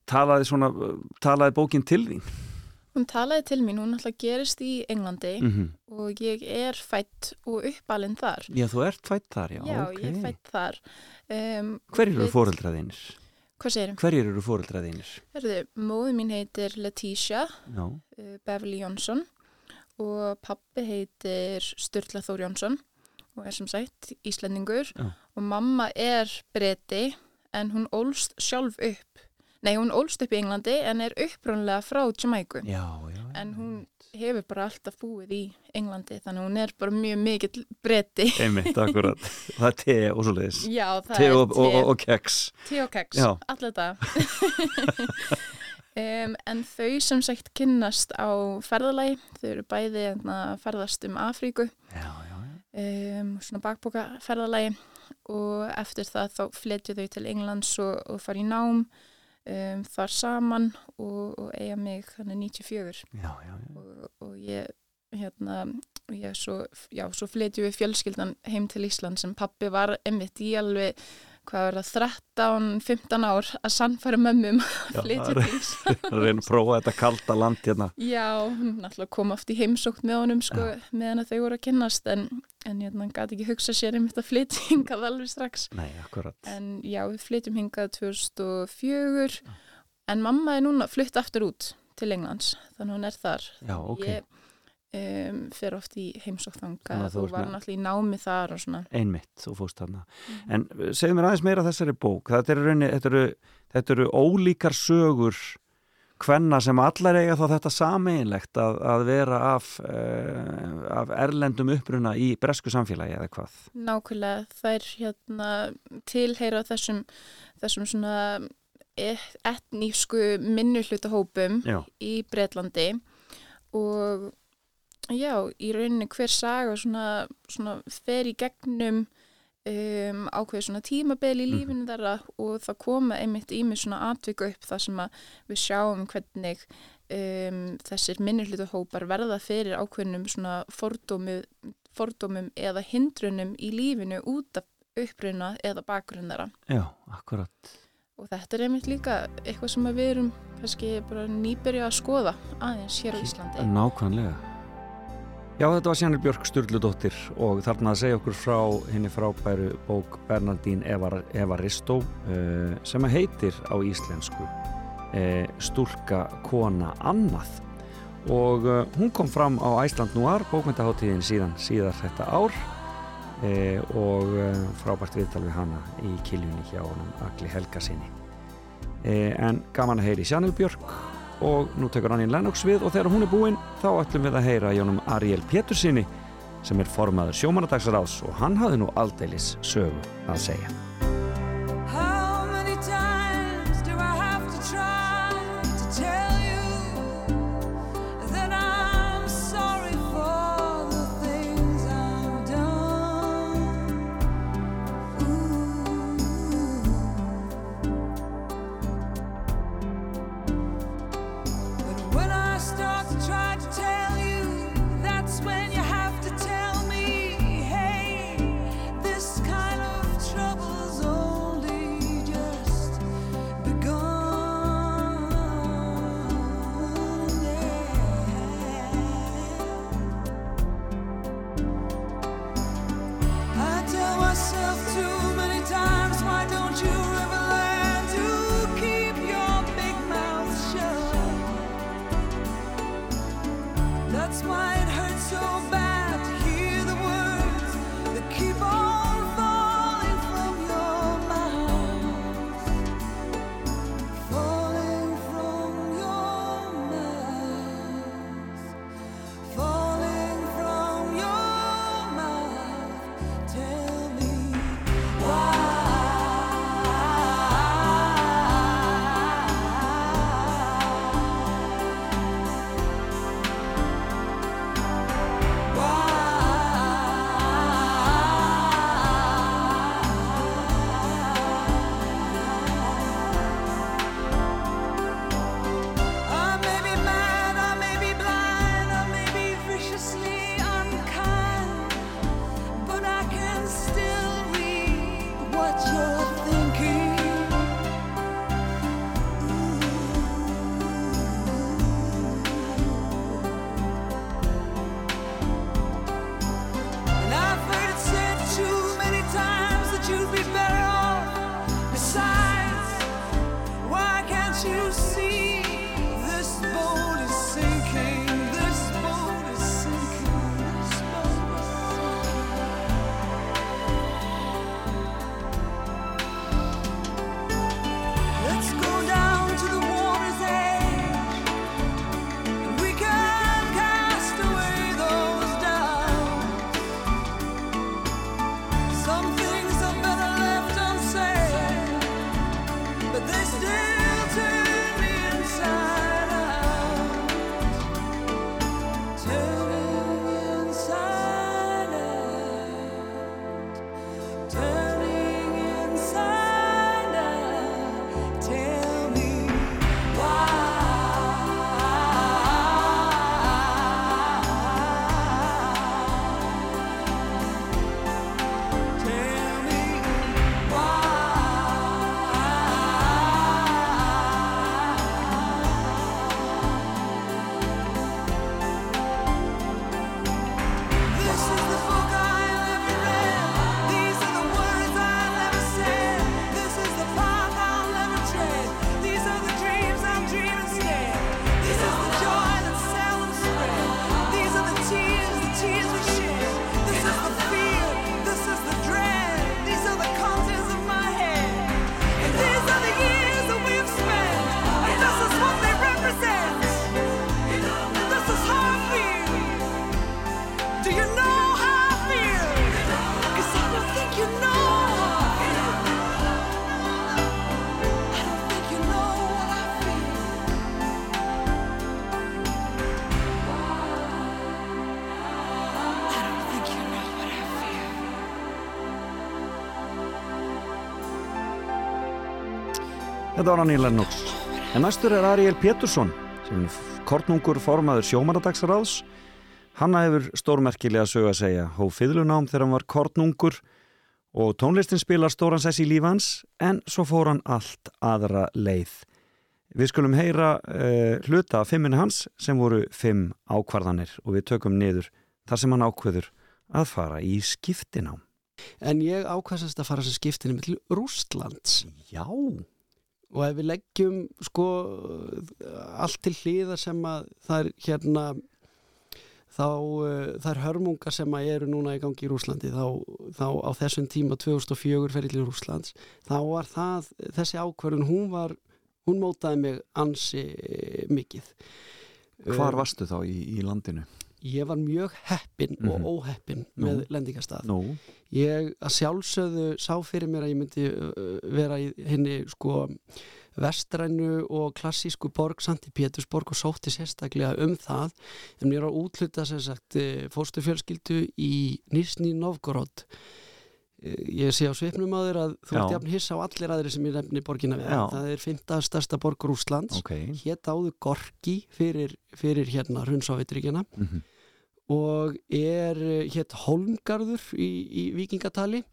talaði svona, talaði bókin til þín? Hún talaði til mín, hún alltaf gerist í Englandi Mhm. og ég er fætt og uppalinn þar. Já, þú ert fætt þar, já, Já, ok. ég er fætt þar. Um, Hverjir eru fóreldraðinir? Hvað segir Hverjir eru fóreldraðinir? Herðu, móðu mín heitir Letitia Já. uh, Beverly Jónsson og pappi heitir Sturla Þór Jónsson og er sem sagt Íslendingur Já. og mamma er breti en hún ólst sjálf upp nei, hún ólst upp í Englandi en er upprunlega frá Jamaiku já, já, en hún hefur bara alltaf búið í Englandi þannig hún er bara mjög mikill breti Einmitt, akkurat. Það er te og svo leiðis. Já, það te er og, te. og, og, og keks. Te og keks, allir þetta. um, en þau sem sagt kynnast á ferðalagi, þau eru bæði að ferðast um Afríku, já, já. Um, svona bakboka ferðalagi og eftir það þá fletju þau til Englands og, og fara í nám um, þar saman og, og eiga mig þannig 94 Já, já, já. Og, og ég hérna ég svo, svo fletju við fjölskyldan heim til Ísland sem pappi var einmitt í alveg hvað var það, 13-15 ár að sannfæra mömmum Já, að flytja til að reyna að prófa þetta kalda land hérna. Já, hún náttúrulega kom oft í heimsókn með honum sko, meðan að þau voru að kynnast en, en hérna, hann gæti ekki hugsa sér einmitt að flytja hingað alveg strax. Nei, en já, við flytjum hingað 2004 en mamma er núna flytt aftur út til Englands, þannig hún er þar. Já, ok. Ég um, fer oft í þangað þú var náttúrulega í námi þar og svona Einmitt, þú fóst þarna. En uh, segðu mér aðeins meira þessari bók. Þetta eru, þetta eru, þetta eru ólíkar sögur hvenna sem allar eiga þá þetta sameinlegt að, að vera af, uh, af erlendum uppruna í bresku samfélagi eða hvað. Nákvæmlega, þær hérna tilheyra þessum, þessum svona e- etnísku minnuhlutahópum í Bretlandi og já, í rauninni hver saga svona, svona fer í gegnum um, ákveð svona tímabeli í lífinu þeirra og það koma einmitt í mig svona atviku upp þar sem að við sjáum hvernig um, þessir minnirhlutuhópar verða fyrir ákveðnum svona fordómu, fordómum eða hindrunum í lífinu út af uppruna eða bakgrunn þeirra Já, akkurat. og þetta er einmitt líka eitthvað sem við erum kannski bara nýbyrja að skoða aðeins hér á Íslandi Nákvæmlega. Já, þetta var Sjanir Björk Sturludóttir og þarna að segja okkur frá henni frábæru bók Bernardín Evar, Evaristó uh, sem að heitir á íslensku uh, Stúlka kona annað. Og uh, hún kom fram á Æsland Noir bókmyndaháttíðin síðan síðar þetta ár og frábært viðtal við hana í kiljunni hjá honum Agli Helga sinni en gaman að heyri Sjanil Björk og nú tekur Annín Lennox við og þegar hún er búinn þá ætlum við að heyra Jónum Ariel Pétursinni sem er formaður sjómanadagsráðs og hann hafði nú aldeilis sögu að segja. Þetta var Annie Lennox. En næstur er Ariel Pétursson sem er kornungur formaður sjómanadagsráðs. Hanna hefur stórmerkilega sög að segja hóf fiðlunám þegar hann var kornungur og tónlistin spilar stóran sess í lífans en svo fór hann allt aðra leið. Við skulum heyra uh, hluta af fimminu hans sem voru fimm ákvarðanir og við tökum niður þar sem hann ákveður að fara í skiptinám. En ég ákvæmst að fara sem skiptinum til Rústlands. Já. Og ef við leggjum sko allt til hliðar sem að það er hérna þá uh, það er hörmungar sem að eru núna í gangi í Rúslandi þá, þá á þessum tíma 2004 ferið til Rúslands þá var það, þessi ákvörðun hún var, hún mótaði mig ansi eh, mikið Hvar Uh, varstu þá í, í landinu? Ég var mjög heppin Mhm. og óheppin Nú. með lendingastað. Nú. Ég að sjálfsögðu sá fyrir mér að ég myndi uh, vera í henni sko vestrænu og klassísku borg Santi Pétursborg og sótti sérstaklega um það en mér á útluta sem sagt fórstu fjölskyldu í Nisni Novgorod ég sé á svipnum á þér að þú ert jafn hissa á allir aðri sem ég nefni borgina við það er fymta stærsta borg Rúslands Ok. hétt áður Gorki fyrir, fyrir hérna Hrunnsávitríkjana Mhm. og er eh, hétt Holmgarður í, í vikingatali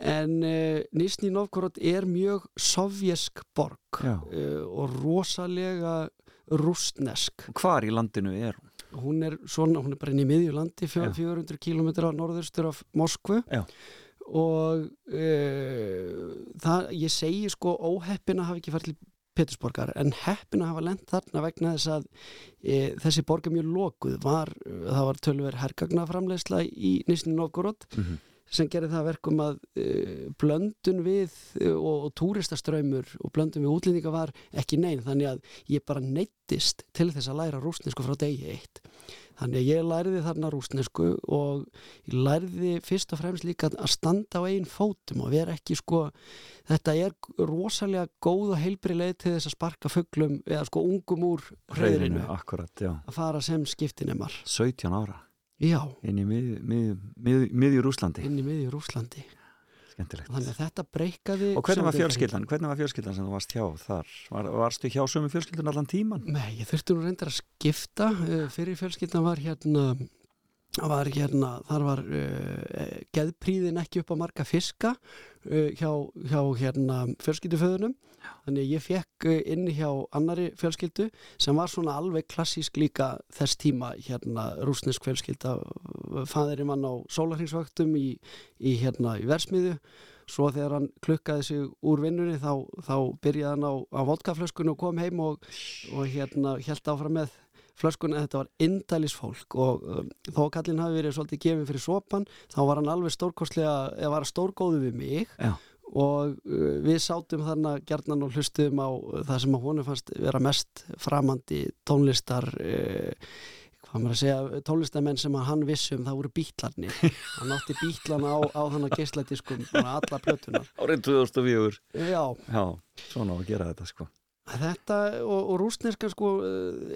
en uh, Nisni Novgorod er mjög sovjesk borg uh, og rosalega rústnesk Hvar í landinu er hún? hún er svona, hún er bara inn í miðjulandi fjö- Já. 400 km á norðurstur af Moskvu Já. Og uh, það, ég segi sko óheppin að hafa ekki farið til Petersborgar en heppin að hafa lent þarna vegna þess að e, þessi borg er mjög lokuð. Var, það var tölver hergagnaframleysla í Nisni Novgorod Mhm. sem gerir það að verkum að e, blöndun við e, og, og túristaströymur og blöndun við útlendinga var ekki neinn þannig að ég bara neittist til þess að læra rúsnesku frá degi eitt þannig að ég læriði þarna rúsnesku og ég læriði fyrst og fremst líka að standa á einn fótum og vera ekki sko þetta er rosalega góð og heilbri leið til þess að sparka fugglum eða sko ungum úr hreðrinu Hreiðrinu, akkurat, já. að fara sem skiptinemar 17 ára. Já. Inn í miðju mið, mið, Rúslandi. inn í miðju Rúslandi Skemmtilegt. þannig að þetta breykaði Og hvernig var fjölskyldan? Hvernig var fjölskyldan sem þú varst hjá þar? Var, varstu hjá sömu fjölskyldan allan tíman? Nei, ég þurfti nú reyndar að skipta uh, fyrir fjölskyldan var hérna var hérna, þar var uh, geðpríðin ekki upp á marga fiska uh, hjá, hjá hérna fjölskylduföðunum. Þannig að ég fekk uh, inn hjá annari fjölskyldu sem var svona alveg klassísk líka þess tíma hérna rúsnesk fjölskylda. Fæðurinn mann á sólarhingsvöktum í, í hérna í versmiðu svo þegar hann klukkaði sig úr vinnunni þá, þá byrjaði hann á, á vodkaflöskunni og kom heim og, og hérna held áfram með flöskunni að þetta var indælis fólk og um, þó að kallinn hafi verið svolítið gefin fyrir sopan þá var hann alveg stórkostlega eða var stórgóðu við mig Já. og uh, við sátum þarna gerðnan og hlustuðum á það sem að honum fannst vera mest framandi tónlistar uh, hvað maður að segja, tónlistamenn sem að hann vissum það voru bítlarnir hann átti bítlana á, á þannig geisladiskum bara alla plötunar Árið 2004. Já. Já, svona á að gera þetta sko. Þetta og, og rúsneska sko,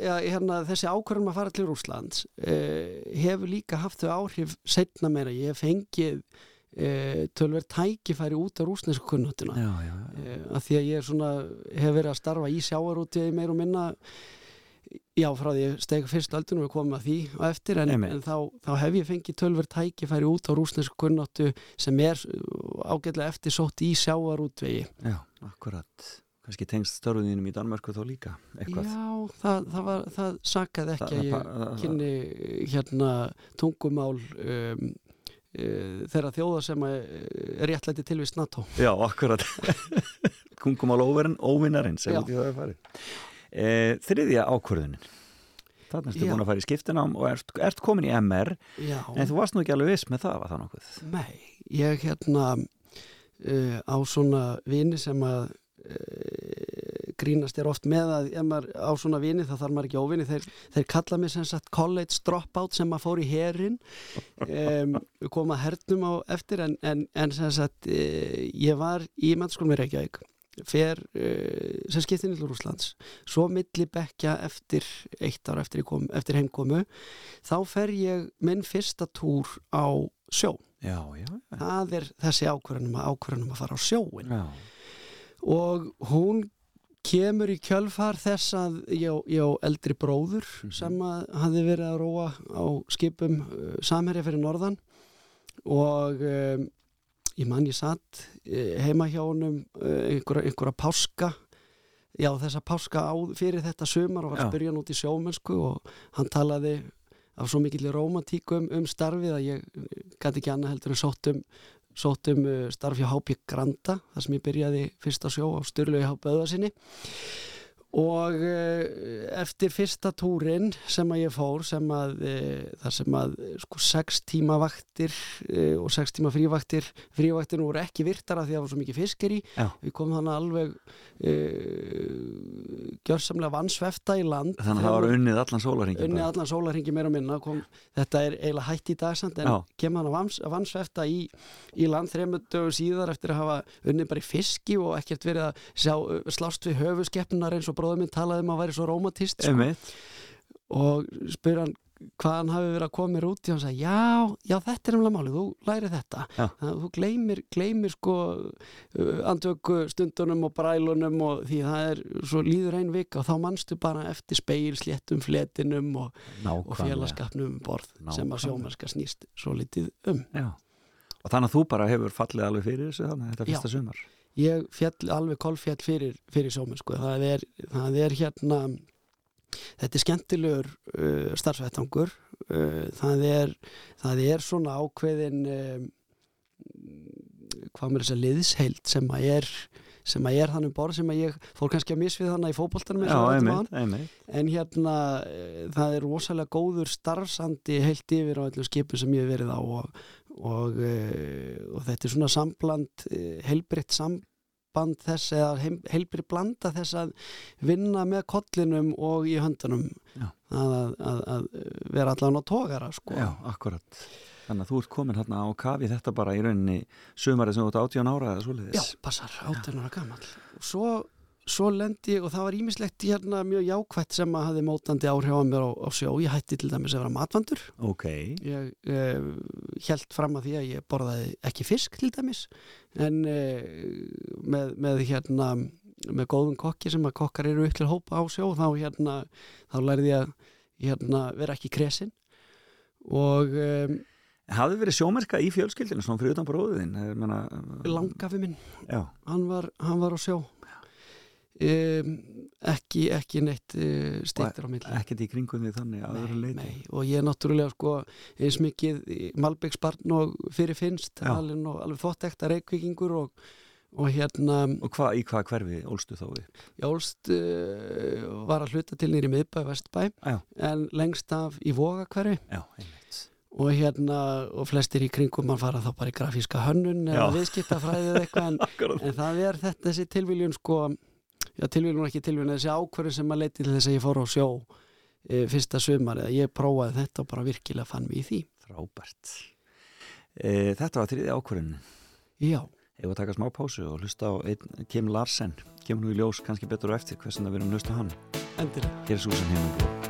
ja, hérna, þessi ákvörðum að fara til Rúslands eh, hefur líka haft þau áhrif setna meira, ég hef fengið eh, tölver tækifæri út af rúsnesku kunnátuna já, já, eh, að því að ég svona, hef verið að starfa í sjáarúti meir og minna já frá því ég steg fyrst öldunum og komum að því á eftir en, en þá, þá hef ég fengið tölver tækifæri út á rúsnesku kunnáttu sem er ágætlega eftir sótt í sjáarútvegi Já, akkurat. Kannski tengst störfuðinum í Danmörku þó líka, eitthvað. Já, það, það, var, það sakaði ekki að ég kynni hérna tungumál um, uh, þeirra þjóða sem er réttlæti tilvist NATO. Já, akkurat. Óverinn, óvinnarinn, sem út í það er farið. E, þriðja ákvörðunin. Þannig ertu Já. búin að fara í skiptinám og ert, ert komin í MR, Já. en þú varst nú ekki alveg viss með það, var það nokkuð? Nei, ég hérna uh, á svona vini sem að uh, grínast er oft með að ef maður á svona vini þá þarf maður ekki óvini. Þeir, þeir kalla mig sem sagt college dropout sem maður fór í herin um, koma hernum á eftir en, en, en sem sagt uh, ég var í mennskólum í Reykjavík fer uh, sem skiptin í Rúslands svo milli bekja eftir eitt ár eftir, kom, eftir heimkomu þá fer ég minn fyrsta túr á sjó. Já, já. það er þessi ákvörðunum að ákvörðunum að fara á sjóin Já. og hún kemur í kjölfar þess að ég, ég á eldri bróður sem að hafði verið að róa á skipum uh, samherja fyrir norðan og um, ég man ég satt uh, heima hjá honum uh, einhverja, einhverja páska já þessa páska á, fyrir þetta sumar og var að spyrja hann út í sjómennsku og hann talaði af svo mikill romantíku um, um starfið að ég gæti ekki annað heldur en sótt um, sótt um uh, starf hjá HP Granda þar sem ég byrjaði fyrsta sjó á Sturlu í HP Öðvarsinni og uh, eftir fyrsta túrin sem að ég fór sem að uh, þar sem að sko sex tíma vaktir og sex tíma frívaktir frívaktir voru ekki virtar af því að það var svo mikið fiskir í við komum þannig alveg uh, gjörsamlega vansvefta í land Þannig að það var unnið allan sólarhingin unnið allan sólarhingi meira og minna kom, þetta er eiginlega hætt í dagsand en Já. kemur hann að vans, vansvefta í, í land þremur dögur síðar eftir að hafa unnið bara í fiski og ekkert verið að sjá, slást við höfuskeppnunar eins og bróður minn talaði um að væri svo romantist sko. Og spyr hann hvað hann hafi verið að koma mér út og hann sagði, já, já, þetta er umlega málið, þú læri þetta Já. Þannig að þú gleymir, gleymir sko uh, andvöku stundunum og brælunum og því það er svo líður ein vika og þá manstu bara eftir speil, sléttum, fletinum og, og Nákvæmlega. félagskapnum um borð sem að Nákvæmlega. sjómennska snýst svo litið um. Já. Og þannig að þú bara hefur fallið alveg fyrir þessu þannig þetta fyrsta Já. sumar. Ég fjall, alveg kolfjall fyrir, fyrir sjómennsku, það það er hérna þetta er skemmtilegur uh, starfsvættangur uh, það, er, það er svona ákveðin um, hvað mér þess að liðsheild sem að er sem að er þannig borð sem að ég fór kannski að misfið þannig í einmitt. en hérna eh, það er rosalega góður starfsandi heilt yfir á öllum skipum sem ég hef verið á og, og, eh, og þetta er svona sambland heilbritt samband þess eða heilbritt blanda þess að vinna með kollinum og í höndunum að, að, að, vera allan á tógara sko. Já, akkurat. Þannig að þú ert komin hérna á kafi þetta bara í rauninni sumarið sem þú ert 18 ára eða svoleiðis. Já, passar, 18 ára gammal og svo, svo lendi ég og það var ímislegt hérna mjög jákvætt sem að hafði mótandi áhrif á mér á, á sjó. Ég hætti til dæmis að vera matvandur. Ok. ég uh, held fram að því að ég borðaði ekki fisk til dæmis. En uh, með, með hérna með góðum kokki sem að kokkar eru ykkur hópa á sjó þá hérna þá lærði ég að hérna, vera ekki kresin. Og um, Hafði verið sjómerka í fjölskyldinu svona fyrir utan bróðin? Langafi minn. Hann var, hann var á sjó um, ekki, ekki neitt uh, steiktur á milli Ekkert í kringum því þannig leiti. Nei, og ég er náttúrulega sko eins mikið Malbyggsbarn og fyrir finnst alveg, alveg þóttekta reykvíkingur og, og hérna Og hva, í hvað hverfi ólstu þá við? ég ólst uh, var að hluta til nýri miðbæ, vestbæ Já. en lengst af í vogakverfi Já, einmitt. og hérna og flestir í kringum mann fara þá bara í grafíska hönnun eða Já. viðskiptafræði eða eitthvað en, en það er þetta þessi tilviljun sko, já tilviljun og ekki tilviljun þessi ákvörðun sem að leiti til þess að ég fór á sjó e, fyrsta sumar eða ég prófaði þetta og bara virkilega fann mig í því Frábært. E, þetta var þriði ákvörðin. Já. Ef að taka smá pásu og hlusta á einn Kim Larsen. Kemur nú í ljós kannski betur á eftir hversin það við erum að hlusta hann. Endilega. Hér er Susan Heimund.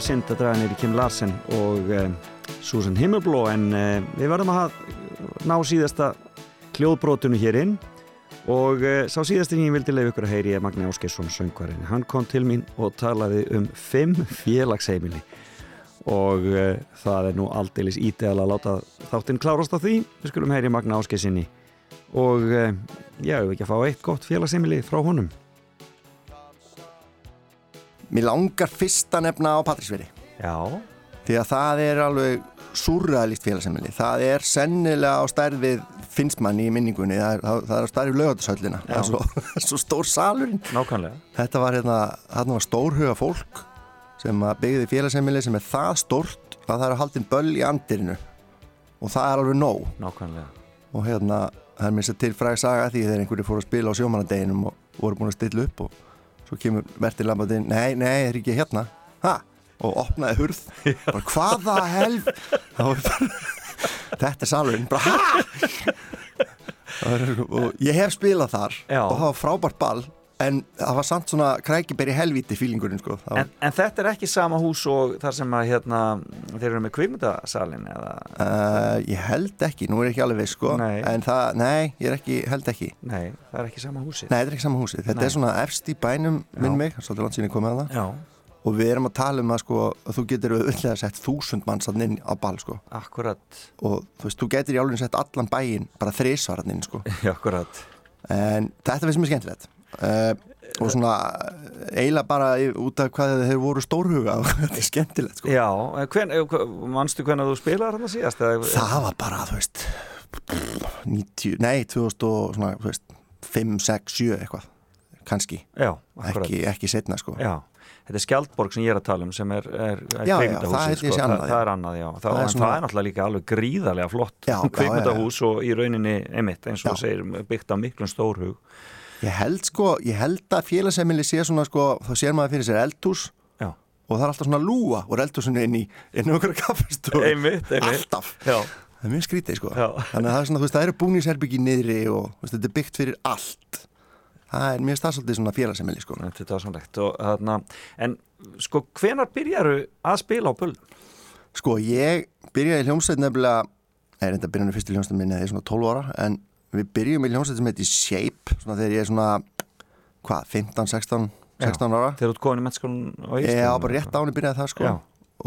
Alltaf synd að draga neyri Kim Larsen og uh, Susan Himmelbló en uh, við verðum að ná síðasta hljóðbrótunu hér inn og uh, sá síðasti ég vildi leiða ykkur að heyri er Magni Áskesson söngvarinn. Hann kom til mín og talaði um fimm félagsheimili og uh, það er nú aldeilis ídeal að láta þáttinn klárast á því. Við skulum heyri Magni Áskessinni og uh, já, við ekki að fá eitt gott félagsheimili frá honum. Mér langar fyrst að nefna á Patrísveri Já. Því að það er alveg súrræðalíkt félagsemili Það er sennilega á finnst manni í minningunni. Það það, það er á stærð við lögatarsöllina Það er svo, svo stór salurinn. Nákvæmlega. Þetta var hérna, hérna var stórhuga fólk sem byggði félagsemili sem er það stórt að það er að haldin böll í andirinu. Og það er alveg nóg. Nákvæmlega. Og hérna, það er mér sér til fræg saga því þegar einhverju fór að spila á sjómanadeginum og voru búin að stilla upp og svo kemur Vertin Lambadinn, nei, nei, það er ekki hérna? Ha, og opnaði hurð. Bara hvaða helf þetta er salurinn. Og ég hef spilað þar Já. og það var frábært ball en það var samt svona krækiberi helvíti fílingurinn sko. Var, En, en þetta er ekki sama hús og þar sem að hérna, þeir eru með kvikmyndasalinn eða? uh, ég held ekki, nú er ég ekki alveg veist sko. Nei. en það, nei, ég er ekki, held ekki. Nei, það er ekki sama húsið. Nei, þetta er ekki sama húsið, þetta Nei. er svona efst í bænum minn mig, svolítið ég komið að það. Já. og við erum að tala um að sko að þú getur auðvitað sett þúsund manns að inn á ball sko. Akkurat. Og þú veist, þú getur í álunni sett allan bæinn bara þrísvaran inn sko. Akkurat. En þetta finnst mér skemmtilegt uh, og svona eiginlega bara út af hvað þeir voru stórhuga og þetta er skemmtilegt sko Já, en hvern, eh, manstu hvernig þú spilaði hann síðast? Eða, það var bara, þú veist 90, nei, 2000 og svona, þú veist 5, 6, 7 eitthvað kannski, Já, ekki, ekki setna sko Já, þetta er Skjaldborg sem ég er að tala um sem er, er, er Já, já, sé sko. annað, það, já. er annað, já það, Það er svona- það er náttúrulega líka alveg gríðarlega flott Já, já, kvikmyndahús og í rauninni emitt eins og Já. segir byggt af miklum stórhug Ég held sko, ég held að félagsemili sé svona sko, þá sér maður fyrir sér eldhús Já. og það er alltaf svona lúa og eldhúsinu inn í inn í okkur einmitt. alltaf Já. það er mjög skrítið sko Já. þannig að það er svona, þú veist, það eru búningsherbyggi niðri og veist, þetta er byggt fyrir allt það er mjög stafsaldið svona félagsemili sko Þetta er sannlegt og þarna en sko hvenar byrjaru að spila á böllum? Sko, ég byrjaði hljómsveit nefnilega er þetta byrjaði fyrstu hljómsveit minni þegar ég er svona 12 ára en við byrjum í hljómsveit sem heitir Shape svona þegar ég er svona hvað, 15, 16, 16 ára? Þegar þú ert komin í mennskólan á Ég á bara rétt áni byrjaði það sko. Já.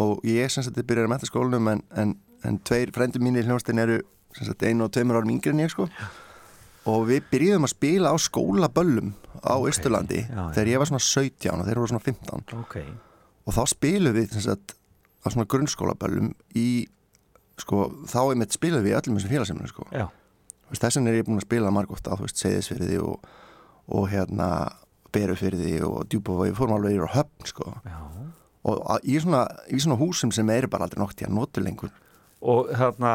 og ég sem sagt byrjaði að mentaskólanum en, en, en tveir frendur mínir í hljómsveitin eru sem sagt einu og tveimur árum yngri en ég sko. Og við byrjuðum að spila á skólaböllum á Ísturlandi já, já. þegar ég var svona 17 og þeir voru svona 15 okay. og þá spilum við sem sagt á svona grunnskólaböllum í sko þá er mitt spilum við í öllum þessum félagseminu sko. Já. Þú veist, þess vegna er ég búin að spila margótt á Seyðisfyrði og, og hérna Berufyrði og Djúbavogi við fórum alveg yfir á höfn sko og að- í svona, í svona húsum sem eru bara aldrei nokt í að notu lengur og þarna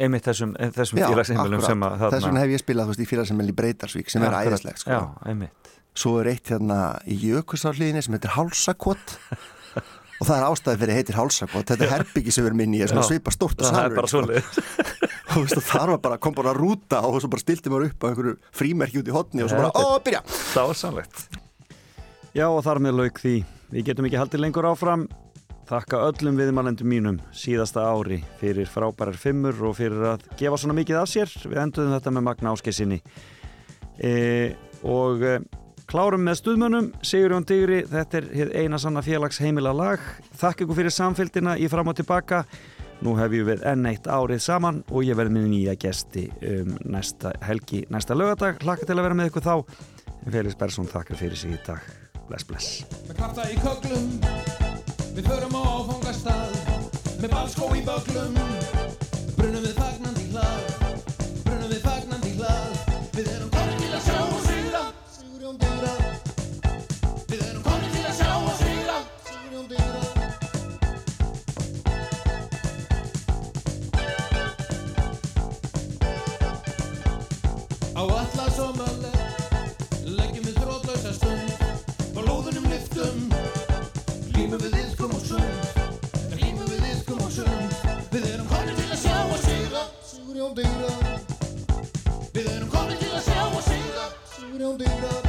einmitt þessum, þessum Já, félagsheimilum sem að akkurat. þess vegna hef ég spilað veist, í félagsemili í Breidarsvík sem Já, er æðislegt sko. Já, einmitt. svo er eitt hérna í Jökulsárliðinni sem heitir Hálsakott og það er ástæði fyrir heitir Hálsakott þetta er herbyggi sem við erum inn í er svipa stórt og Það er svoleiðis. og þú veist, og þar var bara, kom bara rúta og svo bara stilti maður upp á einhverju frímerki út í hotni og svo bara, ó, byrja. Það var sannlegt. Já og þar með lauk því. Við getum ekki haldið lengur áfram. Þakka öllum viðmælendum mínum síðasta ári fyrir frábærar fimmur og fyrir að gefa svona mikið af sér. Við enduðum þetta með Magna Áskeisinni. E, og e, klárum með stuðmönnum, Sigurjón Digri, þetta er eina sanna félags heimila lag. Þakka ykkur fyrir samfélgina í fram og tilbaka. Nú hefjum við enn eitt árið saman og ég verði með nýja gesti um næsta helgi, næsta lögadag. Hlakka til að vera með ykkur þá. Felix Bersson þakkar fyrir sig í dag. Bless, bless. Með krafta í köglum Við förum á áfangastað Með balskó í böglum Á allas og mölle Leggjum við þrótlausa stund. Og lóðunum lyftum Límum við iðkum og sund. Límum við iðkum og sund. Við erum komin til að sjá og sigra. Sigurjón Digra Við erum komin til að sjá og sigra. Sigurjón Digra